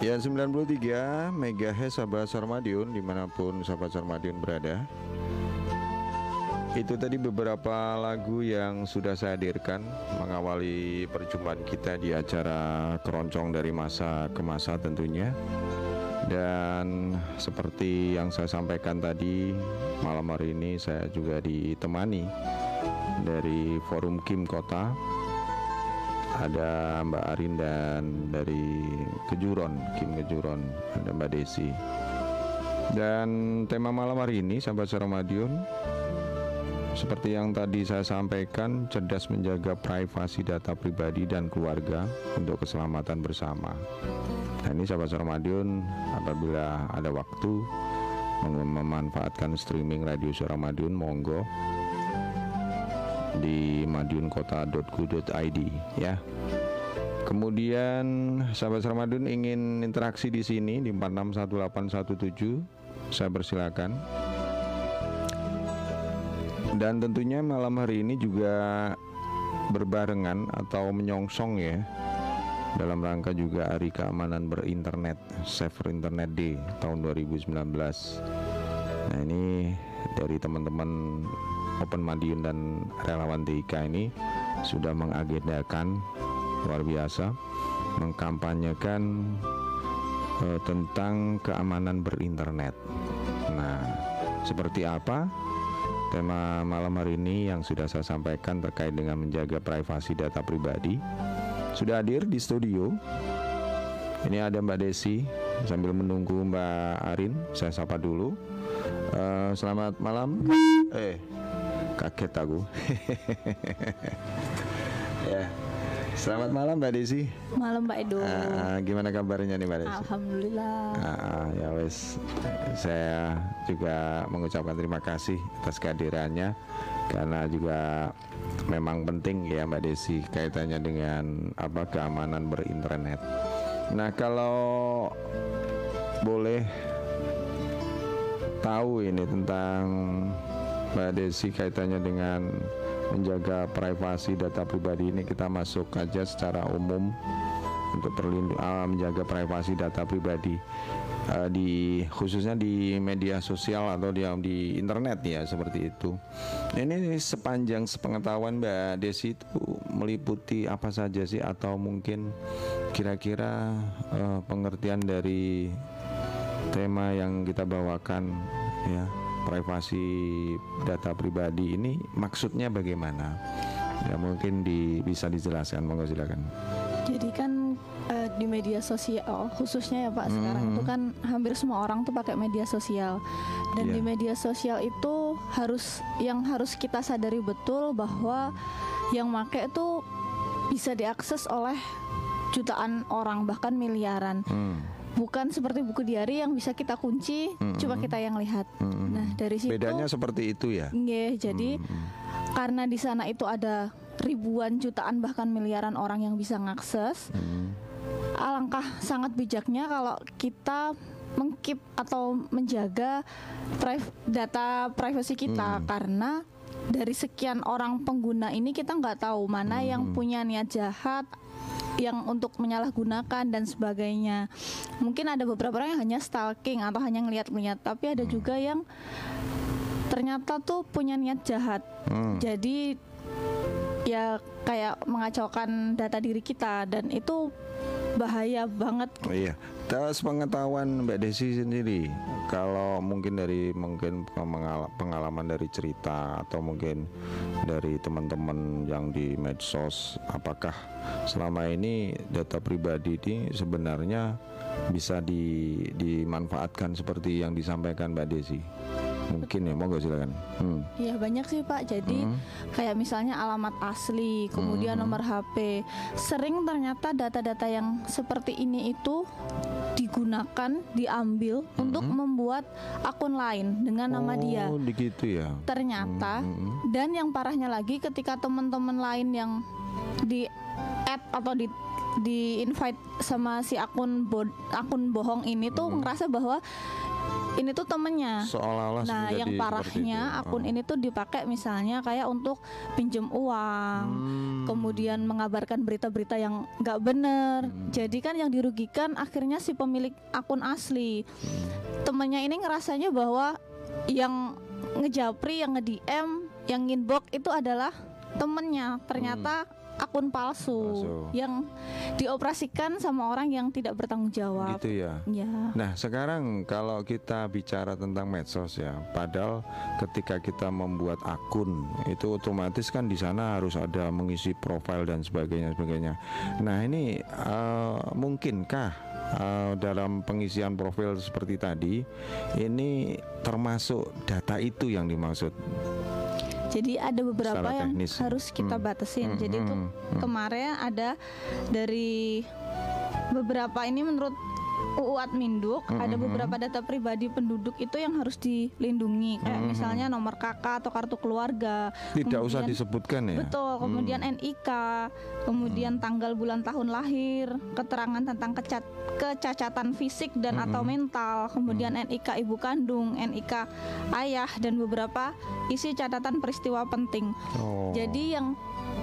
Ya 93 MHz sahabat Sarmadion di mana pun sahabat Sarmadion berada. Itu tadi beberapa lagu yang sudah saya hadirkan Mengawali perjumpaan kita di acara keroncong dari masa ke masa tentunya. Dan seperti yang saya sampaikan tadi Malam hari ini saya juga ditemani Dari Forum Kim Kota ada Mbak Arin dan dari Kejuron, Kim Kejuron, ada Mbak Desi. Dan tema malam hari ini sahabat Saramadion seperti yang tadi saya sampaikan, cerdas menjaga privasi data pribadi dan keluarga untuk keselamatan bersama. Nah ini sahabat Saramadion, apabila ada waktu memanfaatkan streaming radio Suara monggo di madiunkota.go.id ya. Kemudian sahabat Ramadan ingin interaksi di sini di 461817 saya persilakan. Dan tentunya malam hari ini juga berbarengan atau menyongsong ya dalam rangka juga Hari Keamanan Berinternet Safer Internet Day tahun 2019. Nah ini dari teman-teman Open Madiun dan relawan TIK ini sudah mengagendakan luar biasa mengkampanyekan uh, tentang keamanan berinternet. Nah, seperti apa tema malam hari ini yang sudah saya sampaikan terkait dengan menjaga privasi data pribadi? Sudah hadir di studio. Ini ada Mbak Desi sambil menunggu Mbak Arin, saya sapa dulu. Uh, selamat malam. Eh, kaget aku ya Selamat malam Mbak Desi. Malam Mbak Edo. Uh, gimana kabarnya nih Mbak Desi? Alhamdulillah. Uh, ya wes, saya juga mengucapkan terima kasih atas kehadirannya karena juga memang penting ya Mbak Desi kaitannya dengan apa keamanan berinternet. Nah kalau boleh tahu ini tentang Mbak Desi kaitannya dengan menjaga privasi data pribadi ini kita masuk aja secara umum untuk perlindungan uh, menjaga privasi data pribadi. Uh, di khususnya di media sosial atau di, di internet ya seperti itu. Ini sepanjang sepengetahuan Mbak Desi itu meliputi apa saja sih? Atau mungkin kira-kira uh, pengertian dari tema yang kita bawakan ya privasi data pribadi ini maksudnya bagaimana? Ya mungkin di, bisa dijelaskan, monggo silakan. Jadi kan uh, di media sosial khususnya ya Pak hmm. sekarang itu kan hampir semua orang tuh pakai media sosial dan yeah. di media sosial itu harus yang harus kita sadari betul bahwa yang make itu bisa diakses oleh jutaan orang bahkan miliaran. Hmm bukan seperti buku diary yang bisa kita kunci, mm -hmm. cuma kita yang lihat. Mm -hmm. Nah dari situ bedanya seperti itu ya. Iya, jadi mm -hmm. karena di sana itu ada ribuan jutaan bahkan miliaran orang yang bisa mengakses. Mm -hmm. Alangkah sangat bijaknya kalau kita mengkip atau menjaga priv data privasi kita hmm. karena dari sekian orang pengguna ini kita nggak tahu mana hmm. yang punya niat jahat yang untuk menyalahgunakan dan sebagainya. Mungkin ada beberapa orang yang hanya stalking atau hanya ngeliat-ngeliat, tapi ada hmm. juga yang ternyata tuh punya niat jahat. Hmm. Jadi ya kayak mengacaukan data diri kita dan itu bahaya banget. Oh, iya. Terus pengetahuan Mbak Desi sendiri, kalau mungkin dari mungkin pengalaman dari cerita atau mungkin dari teman-teman yang di medsos, apakah selama ini data pribadi ini sebenarnya bisa di, dimanfaatkan seperti yang disampaikan Mbak Desi? Mungkin ya, monggo silakan. Hmm. Ya banyak sih Pak. Jadi hmm. kayak misalnya alamat asli, kemudian hmm. nomor HP. Sering ternyata data-data yang seperti ini itu digunakan, diambil hmm. untuk membuat akun lain dengan nama oh, dia. Oh, begitu ya. Ternyata hmm. dan yang parahnya lagi ketika teman-teman lain yang di add atau di di invite sama si akun bo akun bohong ini tuh hmm. ngerasa bahwa ini tuh temennya. Seolah-olah Nah, yang parahnya itu. akun Oh. ini tuh dipakai misalnya kayak untuk pinjem uang, Hmm. kemudian mengabarkan berita-berita yang nggak bener. Hmm. Jadi kan yang dirugikan akhirnya si pemilik akun asli. Hmm. Temennya ini ngerasanya bahwa yang ngejapri, yang nge-DM, yang inbox itu adalah temennya. Ternyata akun palsu. Palsu. yang dioperasikan sama orang yang tidak bertanggung jawab. gitu ya. Ya. Nah sekarang kalau kita bicara tentang medsos ya, padahal ketika kita membuat akun itu otomatis kan di sana harus ada mengisi profil dan sebagainya sebagainya. Nah ini eh, mungkinkah eh, dalam pengisian profil seperti tadi ini termasuk data itu yang dimaksud? Jadi ada beberapa Secara yang teknis. harus kita Hmm. batasin. Hmm, Jadi itu hmm, hmm. kemarin ada dari beberapa ini menurut UU Adminduk Hmm, ada beberapa data pribadi penduduk itu yang harus dilindungi kayak Hmm, misalnya nomor KK atau kartu keluarga. Tidak usah kemudian- disebutkan ya. Betul, kemudian Hmm. NIK, kemudian tanggal bulan tahun lahir, keterangan tentang kecat kecacatan fisik dan Hmm, atau mental, kemudian NIK ibu kandung, NIK ayah dan beberapa isi catatan peristiwa penting. Oh. Jadi yang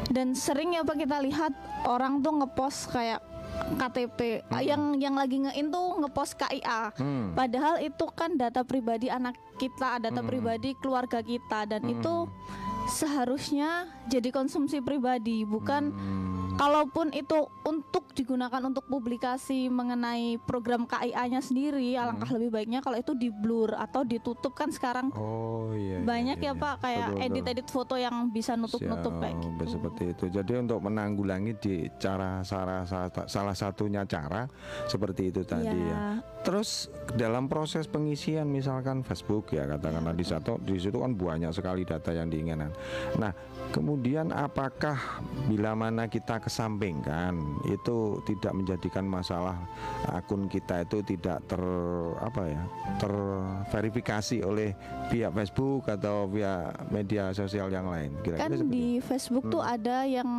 dan sering ya Pak kita lihat orang tuh ngepost kayak KTP yang yang lagi ngein tuh ngepost KIA. Hmm. Padahal itu kan data pribadi anak kita, data Hmm. pribadi keluarga kita dan Hmm. itu seharusnya jadi konsumsi pribadi, bukan Hmm. kalaupun itu untuk digunakan untuk publikasi mengenai program KIA-nya sendiri, alangkah lebih baiknya kalau itu di blur atau ditutup kan sekarang Oh iya. iya, banyak iya, ya iya. Pak kayak Betul, betul. edit-edit foto yang bisa nutup-nutup kayak gitu. seperti itu. Jadi untuk menanggulangi di cara salah, salah satunya cara seperti itu tadi Iya. ya. Terus dalam proses pengisian misalkan Facebook ya katakanlah di satu di situ kan banyak sekali data yang diinginkan. Nah, kemudian apakah bila mana kita kesampingkan itu tidak menjadikan masalah akun kita itu tidak ter apa ya terverifikasi oleh pihak Facebook atau pihak media sosial yang lain kira-kira kan seperti di Facebook tuh Hmm. ada yang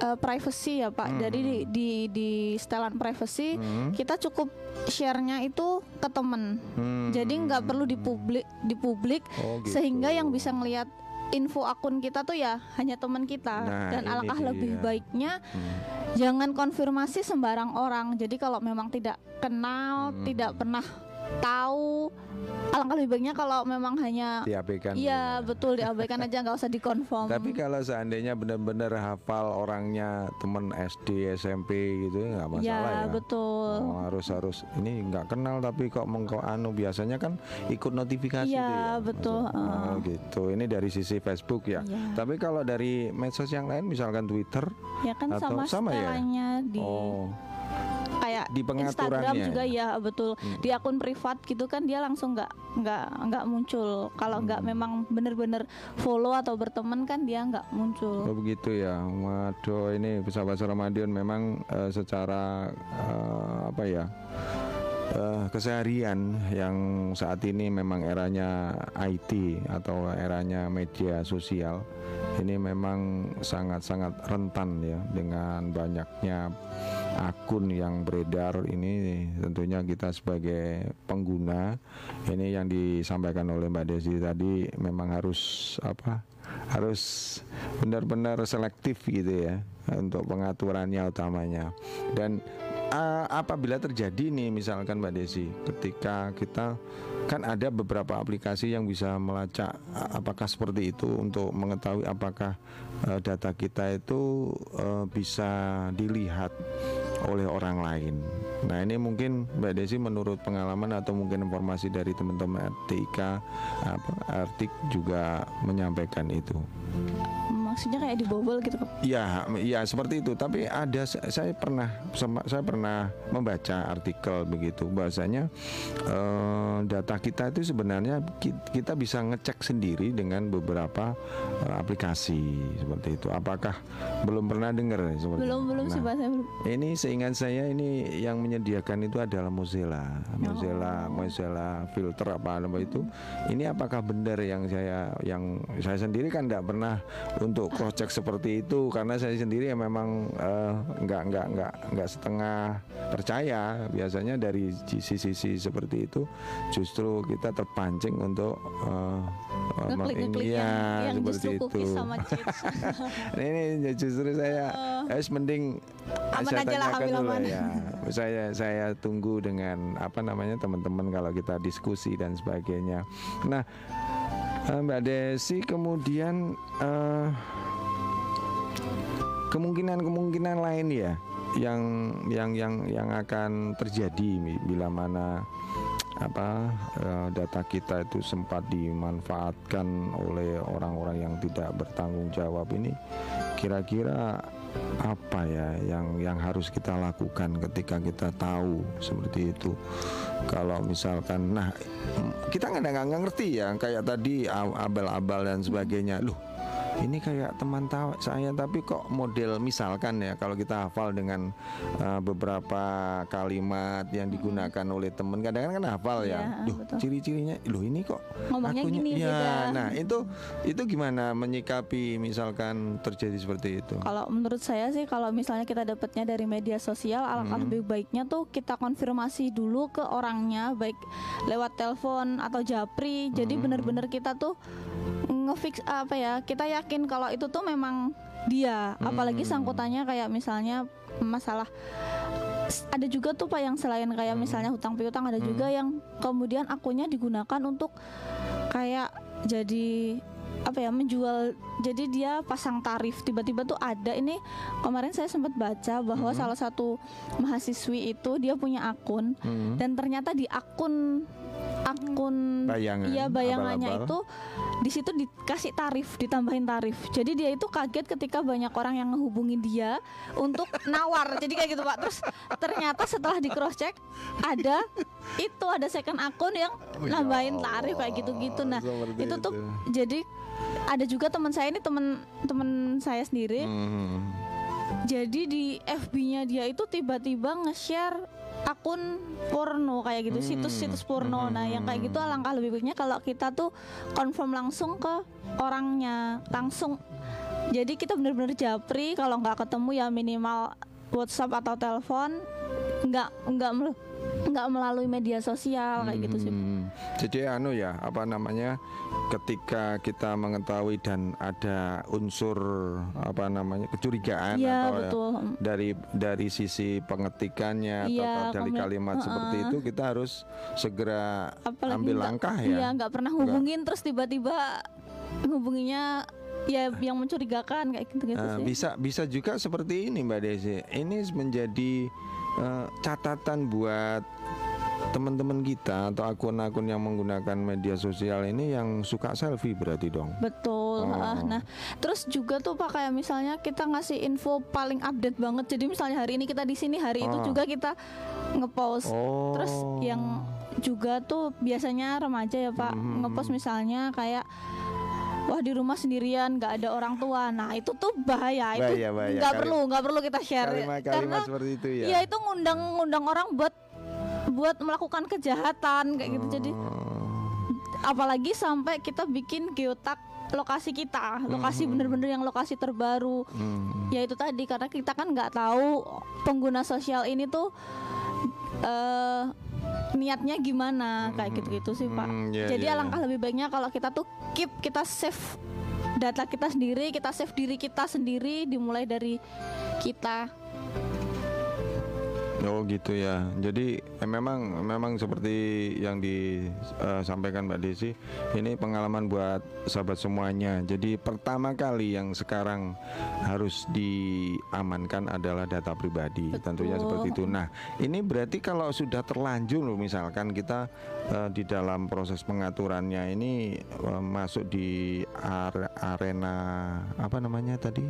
uh, privacy ya Pak. Jadi di di, di setelan privacy Hmm. kita cukup share-nya itu ke temen. Hmm. Jadi nggak perlu dipublik dipublik Oh, gitu. sehingga yang bisa ngelihat info akun kita tuh ya hanya teman kita Nah, dan alangkah dia. lebih baiknya Hmm. jangan konfirmasi sembarang orang. Jadi kalau memang tidak kenal, Hmm. tidak pernah tahu, alangkah lebih baiknya kalau memang hanya diabaikan Iya gitu. betul diabaikan aja nggak usah dikonfirm. Tapi kalau seandainya benar-benar hafal orangnya temen SD SMP gitu ya nggak masalah ya, ya. betul. Oh, harus harus ini nggak kenal tapi kok mengko anu biasanya kan ikut notifikasi Iya, ya. betul. Oh, heeh. gitu. Ini dari sisi Facebook ya. Iya. Tapi kalau dari medsos yang lain misalkan Twitter Ya kan Atau sama, sama ya? di oh kayak di Instagram juga ya? betul. Hmm. Di akun privat gitu kan dia langsung nggak nggak nggak muncul. Kalau nggak Hmm. memang bener-bener follow atau berteman kan dia nggak muncul. Oh begitu ya, waduh ini sahabat Ramadan memang eh, secara eh, apa ya eh, keseharian yang saat ini memang eranya IT atau eranya media sosial ini memang sangat-sangat rentan ya dengan banyaknya akun yang beredar ini tentunya kita sebagai pengguna ini yang disampaikan oleh Mbak Desi tadi memang harus apa harus benar-benar selektif gitu ya untuk pengaturannya utamanya. Dan uh, apabila terjadi nih misalkan Mbak Desi ketika kita kan ada beberapa aplikasi yang bisa melacak apakah seperti itu untuk mengetahui apakah uh, data kita itu uh, bisa dilihat oleh orang lain. Nah ini mungkin Mbak Desi menurut pengalaman atau mungkin informasi dari teman-teman TIK apa Artik juga menyampaikan itu. Maksudnya kayak dibobol gitu. Pak. Ya, ya seperti itu. Tapi ada saya pernah saya pernah membaca artikel begitu bahasanya eh, data kita itu sebenarnya ki- kita bisa ngecek sendiri dengan beberapa eh, aplikasi seperti itu. Apakah belum pernah dengar seperti Belum itu? belum sih Nah, Pak saya belum. ini seingat saya ini yang menyediakan itu adalah Mozilla, Mozilla, Oh. Mozilla filter apa apa itu. Ini apakah benar yang saya yang saya sendiri kan tidak pernah untuk untuk seperti itu karena saya sendiri ya memang eh, nggak nggak nggak nggak setengah percaya biasanya dari sisi-sisi seperti itu justru kita terpancing untuk eh, Ngeklik-ngeklik ya, yang, yang seperti itu. sama ini justru saya es mending aman saya aja lah, dulu aman. ya. Saya saya tunggu dengan apa namanya teman-teman kalau kita diskusi dan sebagainya. Nah, Mbak Desi kemudian eh, kemungkinan-kemungkinan lain ya yang yang yang yang akan terjadi bila mana apa eh, data kita itu sempat dimanfaatkan oleh orang-orang yang tidak bertanggung jawab ini. Kira-kira apa ya yang yang harus kita lakukan ketika kita tahu seperti itu kalau misalkan nah kita nggak nggak ngerti ya kayak tadi abal-abal dan sebagainya. Loh ini kayak teman tahu saya tapi kok model misalkan ya kalau kita hafal dengan uh, beberapa kalimat yang digunakan oleh teman kadang-kadang kan hafal ya Iya, betul. ciri-cirinya loh ini kok Ngomongnya akunya- gini, ya beda. nah itu itu gimana menyikapi misalkan terjadi seperti itu Kalau menurut saya sih kalau misalnya kita dapatnya dari media sosial alangkah Hmm. lebih baiknya tuh kita konfirmasi dulu ke orangnya baik lewat telepon atau japri. Jadi Hmm. benar-benar kita tuh ngefix apa ya? Kita yakin kalau itu tuh memang dia. Apalagi Hmm. sangkutannya kayak misalnya masalah ada juga tuh Pak yang selain kayak Hmm. misalnya hutang piutang ada juga yang kemudian akunnya digunakan untuk kayak jadi apa ya menjual jadi dia pasang tarif tiba-tiba tuh ada ini kemarin saya sempat baca bahwa Hmm. salah satu mahasiswi itu dia punya akun Hmm. dan ternyata di akun akun Bayangan, iya bayangannya abal-abal. itu di situ dikasih tarif ditambahin tarif jadi dia itu kaget ketika banyak orang yang ngehubungi dia untuk nawar jadi kayak gitu pak terus ternyata setelah di cross check ada itu ada second akun yang ya nambahin tarif kayak gitu-gitu nah seperti itu tuh itu. jadi ada juga teman saya ini teman teman saya sendiri Hmm. jadi di FB-nya dia itu tiba-tiba nge-share akun porno kayak gitu situs-situs porno. Nah yang kayak gitu alangkah lebih baiknya kalau kita tuh confirm langsung ke orangnya langsung. Jadi kita benar-benar japri kalau nggak ketemu ya minimal WhatsApp atau telepon nggak nggak nggak melalui media sosial kayak gitu sih Hmm. Jadi anu ya, apa namanya? Ketika kita mengetahui dan ada unsur apa namanya kecurigaan Iya atau ya, betul dari dari sisi pengetikannya Iya, atau dari komen- kalimat seperti Heeh. itu kita harus segera apalagi ambil nggak- langkah iya ya. nggak pernah hubungin terus tiba-tiba hubunginya ya yang mencurigakan kayak gitu gitu Eh, sih bisa bisa juga seperti ini Mbak Desi. Ini menjadi eh, catatan buat teman-teman kita atau akun-akun yang menggunakan media sosial ini yang suka selfie berarti dong. betul Oh. ah. nah terus juga tuh pak kayak misalnya kita ngasih info paling update banget jadi misalnya hari ini kita di sini hari itu Oh. juga kita ngepost Oh. terus yang juga tuh biasanya remaja ya pak Hmm. ngepost misalnya kayak Wah di rumah sendirian nggak ada orang tua. Nah itu tuh bahaya. itu Bahaya, nggak perlu nggak perlu kita share. Kalimat-kalimat Karena seperti itu ya. Iya itu ngundang-ngundang orang buat buat melakukan kejahatan kayak gitu. Jadi Oh. apalagi sampai kita bikin geotak lokasi kita, lokasi bener-bener yang lokasi terbaru. Hmm. Ya itu tadi karena kita kan nggak tahu pengguna sosial ini tuh eh niatnya gimana kayak gitu-gitu sih pak. Hmm, iya, Jadi iya, alangkah lebih baiknya kalau kita tuh keep kita save data kita sendiri, kita save diri kita sendiri, dimulai dari kita. Oh gitu ya. Jadi eh, memang memang seperti yang disampaikan Mbak Desi, ini pengalaman buat sahabat semuanya. Jadi pertama kali yang sekarang harus diamankan adalah data pribadi. Betul. Tentunya seperti itu. Nah, ini berarti kalau sudah terlanjur loh misalkan kita eh, di dalam proses pengaturannya ini eh, masuk di are- arena apa namanya tadi?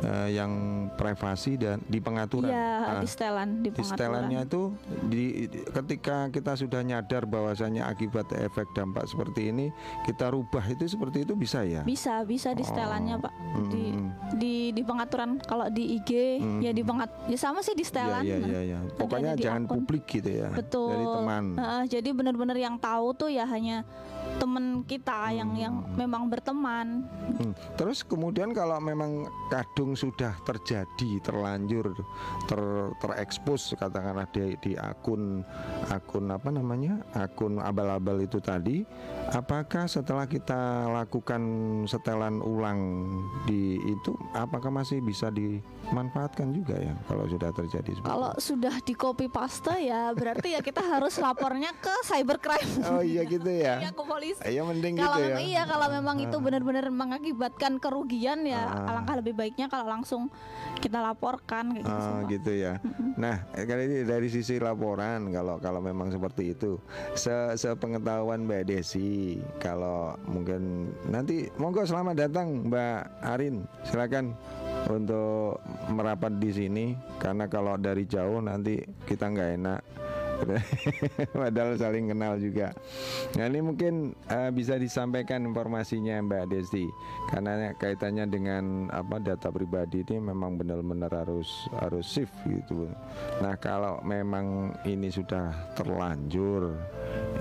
Eh, yang privasi dan di pengaturan. Iya, Ah, di setelan, di di setelannya itu di, di- ketika kita sudah nyadar bahwasanya akibat efek dampak seperti ini kita rubah itu seperti itu bisa ya Bisa, bisa di setelannya, Pak. Di Hmm. di di pengaturan kalau di IG ya di pengat ya sama sih di setelan. Nah, iya ya. pokoknya jangan akun. publik gitu ya Betul. dari teman Heeh, jadi benar-benar yang tahu tuh ya hanya teman kita yang yang memang berteman. Hmm. Terus kemudian kalau memang kadung sudah terjadi terlanjur ter terekspos katakanlah di, di akun akun apa namanya akun abal-abal itu tadi, apakah setelah kita lakukan setelan ulang di itu, apakah masih bisa dimanfaatkan juga ya kalau sudah terjadi? Kalau itu? sudah di copy paste ya berarti ya kita harus lapornya ke cybercrime. oh iya gitu ya. Iya polisi. Iya mending Kalau gitu ya. memang iya kalau memang itu benar-benar mengakibatkan kerugian ya Ah. alangkah lebih baiknya kalau langsung kita laporkan kayak gitu. Pak. gitu ya. Nah, eh, kali ini dari sisi laporan kalau kalau memang seperti itu, se sepengetahuan Mbak Desi, kalau mungkin nanti monggo selamat datang Mbak Arin, silakan untuk merapat di sini karena kalau dari jauh nanti kita nggak enak. Padahal saling kenal juga. Nah ini mungkin eh, bisa disampaikan informasinya Mbak Desi karena kaitannya dengan apa data pribadi ini memang benar-benar harus harus shift gitu. Nah kalau memang ini sudah terlanjur,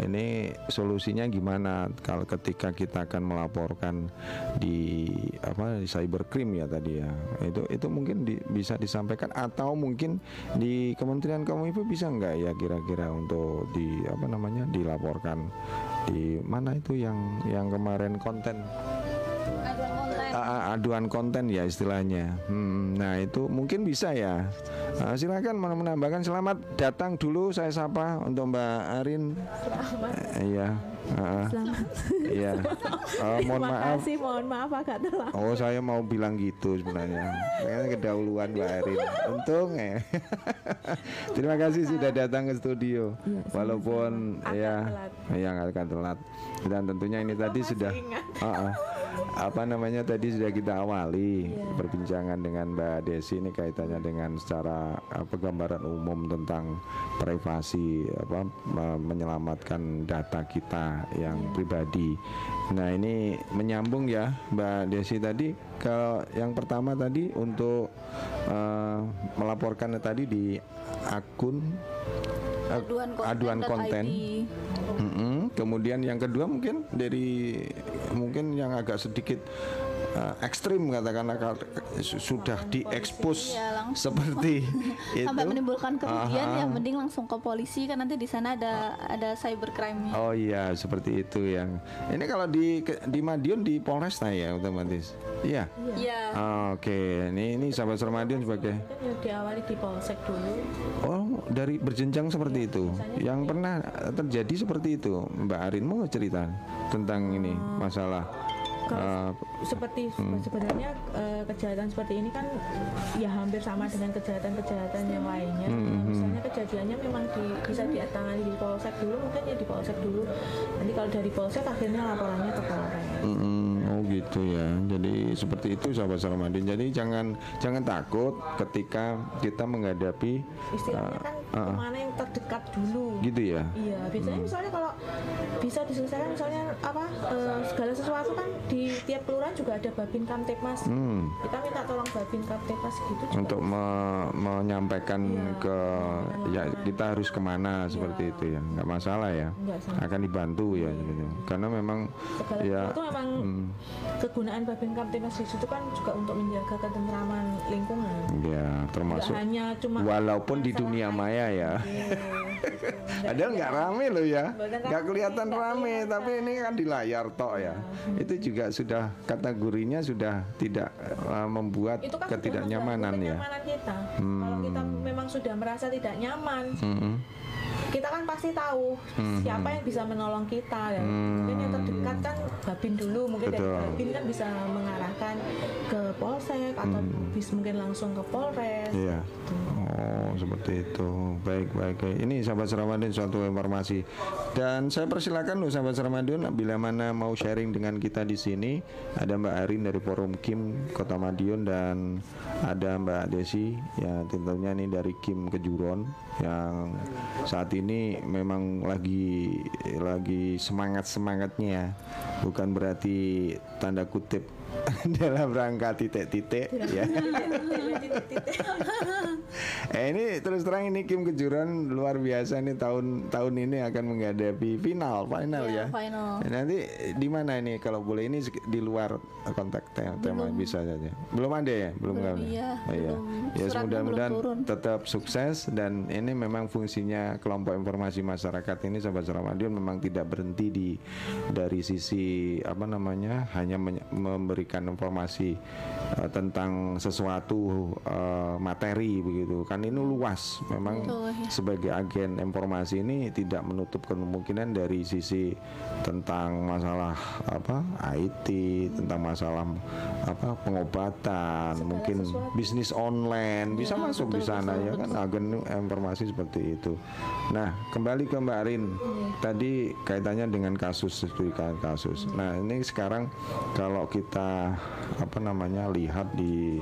ini solusinya gimana? Kalau ketika kita akan melaporkan di apa di cybercrime ya tadi ya, itu itu mungkin di- bisa disampaikan atau mungkin di Kementerian Kominfo bisa nggak ya kira-kira untuk di apa namanya dilaporkan. Di mana itu yang yang kemarin konten? Aduan a- aduan konten ya istilahnya. Hmm, nah itu mungkin bisa ya. Ah, silakan mau menambahkan selamat datang dulu saya sapa untuk Mbak Arin. Eh, Iya. ah, ah. Iya. Oh, mohon Terima maaf. kasih, mohon maaf agak telat. Oh saya mau bilang gitu sebenarnya. Kayaknya kedahuluan Mbak Arin. Untung ya. Terima kasih sudah datang ke studio. Sama-sama. Walaupun ya telat. yang akan telat. Dan tentunya ini tadi sudah ingat. Ah, ah. apa namanya tadi sudah kita awali Iya. perbincangan dengan Mbak Desi ini kaitannya dengan secara apa gambaran umum tentang privasi apa me- menyelamatkan data kita yang Iya. pribadi. Nah, ini menyambung ya Mbak Desi tadi ke yang pertama tadi untuk eh, melaporkan tadi di akun eh, Aduan konten. aduan konten. Kemudian yang kedua mungkin dari mungkin yang agak sedikit uh, ekstrim katakanlah sudah diekspos langsung. seperti itu. Sampai menimbulkan kerugian Aha. ya mending langsung ke polisi kan nanti di sana ada ada cybercrime-nya. Oh iya seperti itu yang ini kalau di di Madiun di Polresta ya otomatis. Iya. Iya. Ah, Oke, ini ini sahabat Madiun sebagai ya diawali di polsek dulu. Oh dari berjenjang seperti itu. Yang pernah terjadi seperti itu, Mbak Arin mau cerita tentang ini masalah. Kalau uh, seperti Hmm. sebenarnya eh, kejahatan seperti ini kan ya hampir sama dengan kejahatan-kejahatan yang lainnya. Hmm, Nah, hmm. misalnya kejadiannya memang di, bisa ditangani di polsek dulu, mungkin ya di polsek dulu. Nanti kalau dari polsek akhirnya laporannya ke Polres. Mm-mm, oh gitu ya. Jadi seperti itu sahabat Sarmadin. Jadi jangan jangan takut ketika kita menghadapi Istilahnya kan ah, ah. ke mana yang terdekat dulu. gitu ya. Iya, biasanya misalnya kalau bisa diselesaikan misalnya apa eh, segala sesuatu kan di tiap kelurahan juga ada babin kamtipmas. Hmm, Kita minta tolong babin kamtipmas gitu juga untuk me- menyampaikan Iya, ke ya ke mana-mana. kita harus ke mana seperti itu ya. nggak masalah ya. Nggak salah. Akan dibantu ya gitu. Karena memang segala ya sesuatu memang hmm, kegunaan babin kamtipmas di situ kan juga untuk menjaga ketentraman lingkungan. ya termasuk hanya cuma walaupun di dunia air. maya ya. Iya, gitu. Nggak- Padahal nggak rame loh ya, nggak kelihatan nggak rame, kelihatan. tapi ini kan di layar tok ya. Itu juga sudah kategorinya sudah tidak eh, membuat itu kan ketidaknyamanan ya. kita. Hmm. Kalau kita memang sudah merasa tidak nyaman, Mm-mm. Kita kan pasti tahu siapa yang bisa menolong kita ya. Hmm. Mungkin yang terdekat kan babin dulu, mungkin Betul. dari babin kan bisa mengarahkan ke polsek atau bis mungkin langsung ke polres. Iya. Oh seperti itu. Baik baik. baik. Ini sahabat Seramadun suatu informasi. Dan saya persilakan loh sahabat Seramadun bila mana mau sharing dengan kita di sini ada Mbak Arin dari Forum Kim Kota Madiun dan ada Mbak Desi ya tentunya ini dari Kim Kejuron yang saat ini memang lagi lagi semangat semangatnya bukan berarti tanda kutip dalam rangka titik-titik ya. Eh ini terus terang ini Kim Kejuran luar biasa nih tahun tahun ini akan menghadapi final final Iya, ya. final. Nanti di mana ini kalau boleh ini di luar konteks tema, tema bisa saja. Belum ada ya, belum Belum, ada. iya, Oh, iya. belum. Ya mudah-mudahan belum tetap sukses dan ini memang fungsinya kelompok informasi masyarakat ini sahabat Ramadion memang tidak berhenti di dari sisi apa namanya hanya menye- memberikan informasi eh, tentang sesuatu eh, materi begitu. Kan ini luas. Memang Betul, ya. sebagai agen informasi ini tidak menutup kemungkinan dari sisi tentang masalah apa IT tentang masalah apa pengobatan mungkin bisnis online. Bisa Ya, masuk di betul, sana betul, ya kan? agen informasi seperti itu. Nah kembali ke Mbak Rin. Tadi kaitannya dengan kasus studi kasus. Nah ini sekarang kalau kita apa namanya lihat di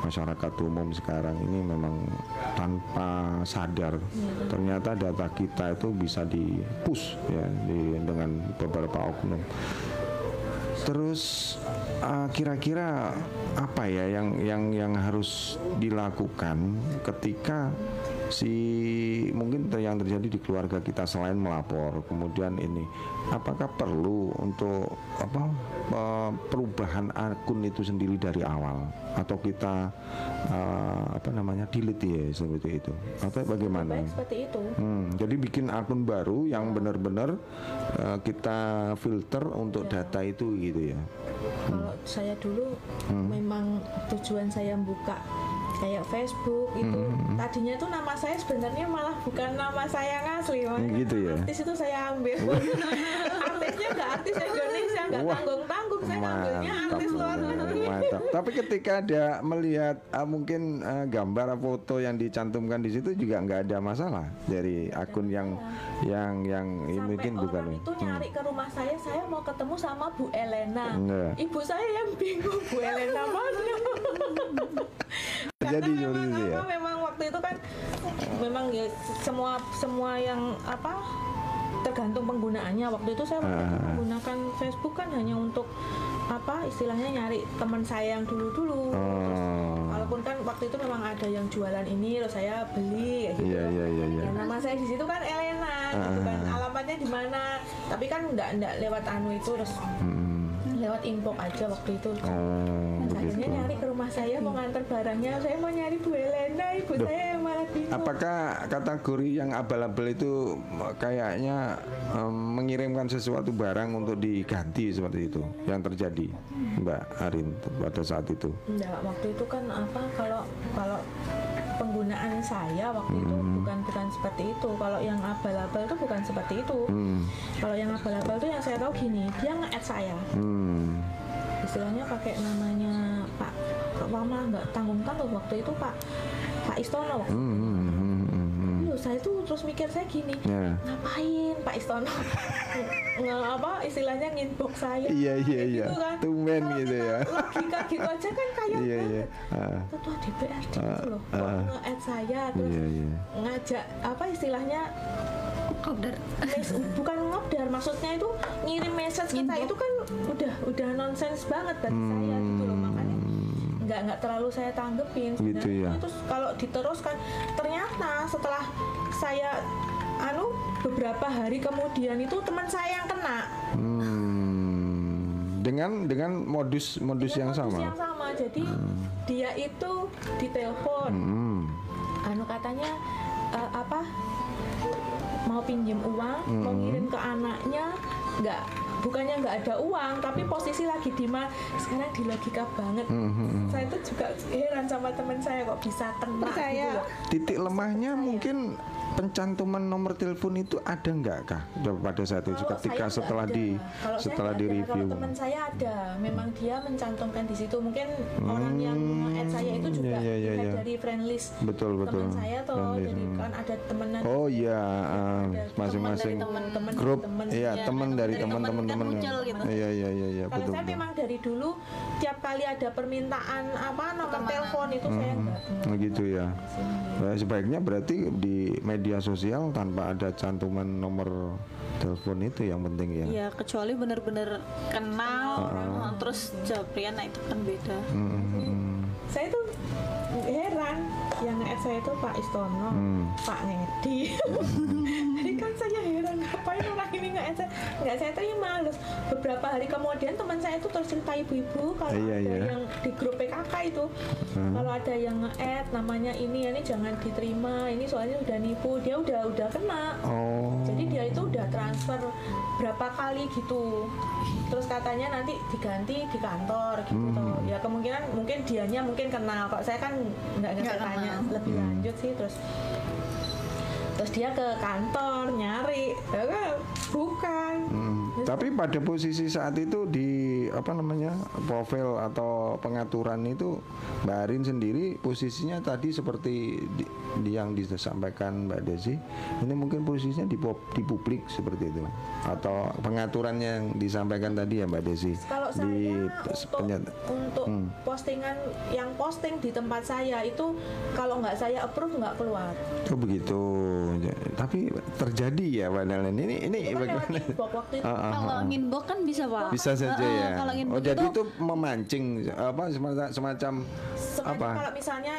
masyarakat umum sekarang ini memang tanpa sadar. Ternyata data kita itu bisa di push ya di, dengan beberapa oknum. Terus uh, kira-kira apa ya yang yang yang harus dilakukan ketika si mungkin yang terjadi di keluarga kita selain melapor kemudian ini apakah perlu untuk apa uh, perubahan akun itu sendiri dari awal atau kita uh, apa namanya delete ya seperti itu atau bagaimana? Baik seperti itu. Hmm, jadi bikin akun baru yang benar-benar uh, kita filter untuk data itu gitu ya. Kalau saya dulu memang tujuan saya buka kayak Facebook itu tadinya tuh nama saya sebenarnya malah bukan nama saya yang asli makanya gitu ya? artis itu saya ambil. Artisnya nggak artis Indonesia nggak tanggung tanggung saya Mantap, artis luar negeri. mantap. Tapi ketika ada melihat uh, mungkin uh, gambar foto yang dicantumkan di situ juga nggak ada masalah dari akun yang yang yang ini mungkin bukan. orang itu nyari ke rumah saya saya mau ketemu sama Bu Elena. Iya. ibu saya yang bingung Bu Elena mana Jadi karena memang seperti itu ya. memang waktu itu kan memang ya semua semua yang apa tergantung penggunaannya waktu itu saya waktu itu Ah. menggunakan Facebook kan hanya untuk apa istilahnya nyari teman saya yang dulu dulu Oh. walaupun kan waktu itu memang ada yang jualan ini terus saya beli kayak gitu Iya iya iya iya. Ya, nama saya di situ kan Elena gitu kan Ah. alamatnya di mana tapi kan nggak nggak lewat anu itu terus Hmm. Lewat inbox aja waktu itu. Oh, akhirnya nyari ke rumah saya mau nganter barangnya saya mau nyari Bu Elena ibu saya yang malah bingung. Apakah kategori yang abal-abal itu kayaknya em, mengirimkan sesuatu barang untuk diganti seperti itu yang terjadi, Mbak Arin pada saat itu? Enggak, waktu itu kan apa kalau kalau penggunaan saya waktu itu bukan bukan seperti itu. Kalau yang abal-abal itu bukan seperti itu. Hmm. Kalau yang abal-abal itu yang saya tahu gini, dia nge-add saya. Hmm. Istilahnya pakai namanya Pak Wama nggak tanggung-tanggung waktu itu Pak Pak Istono. Hmm, saya tuh terus mikir saya gini, Ya. ngapain Pak Istono nge apa istilahnya nginbox saya Iya iya iya. gitu kan. Tumben Kalau gitu ya. logika gitu aja kan kayak Iya iya. Ah, ketua DPRD Ah, gitu loh kok ah. nge-add saya terus Iya iya. ngajak apa istilahnya mes- bukan ngobdar maksudnya itu ngirim message kita itu kan udah udah nonsens banget bagi saya gitu loh nggak nggak terlalu saya tanggepin Hmm. Gitu ya. terus kalau diteruskan ternyata setelah saya anu beberapa hari kemudian itu teman saya yang kena Hmm. Dengan dengan modus modus yang Dengan modus sama. yang sama jadi dia itu ditelepon Hmm. anu katanya eh, apa mau pinjem uang mau ngirim ke anaknya nggak bukannya nggak ada uang tapi posisi lagi di mana sekarang di logika banget. Saya tuh juga heran sama teman saya kok bisa kena gitu loh. Titik lemahnya mungkin pencantuman nomor telepon itu ada nggak kah pada saat itu Kalau ketika setelah ada. di Kalau setelah di review Kalau teman saya ada, memang dia mencantumkan di situ. Mungkin orang yang nge-add saya itu juga iya, lihat iya. dari friend list betul betul teman saya toh. Jadi hmm. kan ada temenan. oh iya ah, masing-masing grup teman iya ya, teman dari dari dari teman teman-teman teman gitu. iya iya iya iya Kalau betul saya memang dari dulu tiap kali ada permintaan apa nomor telepon itu saya enggak. Oh, gitu ya Nah, sebaiknya berarti di media sosial tanpa ada cantuman nomor telepon itu yang penting ya Ya kecuali bener-bener kenal, nah, terus Japrian nah itu kan beda. Hmm, hmm. Saya tuh heran yang nge saya itu Pak Istono, Hmm. Pak Ngedi. Jadi kan saya heran ngapain orang ini nggak saya nggak saya tuh ya males. Beberapa hari kemudian teman saya itu terus cerita ibu-ibu kalau Iya, ada iya. yang di grup PKK itu kalau ada yang nge-add namanya ini ini jangan diterima ini soalnya udah nipu dia udah udah kena. oh Jadi dia itu udah transfer berapa kali gitu. Terus katanya nanti diganti di kantor gitu Hmm. Ya kemungkinan mungkin dianya mungkin kenal. Kok saya kan nggak nggak Nggak tanya lebih Hmm. lanjut sih terus terus dia ke kantor nyari. Ya kan? Bukan. Hmm, Tapi pada posisi saat itu di apa namanya profil atau pengaturan itu Mbak Arin sendiri posisinya tadi seperti di, di yang disampaikan Mbak Desi ini mungkin posisinya di, di publik seperti itu atau pengaturan yang disampaikan tadi ya Mbak Desi? Kalau saya di untuk untuk Hmm. postingan yang posting di tempat saya itu kalau nggak saya approve nggak keluar. Oh begitu. Ja- Tapi terjadi ya Pak Dalen. Ini ini kan bagaimana? inbox waktu itu Ah, ah, Kalau ah. nginbox kan bisa pak. Bisa saja ya. Kalau Oh jadi itu itu memancing apa semacam semacam apa? kalau misalnya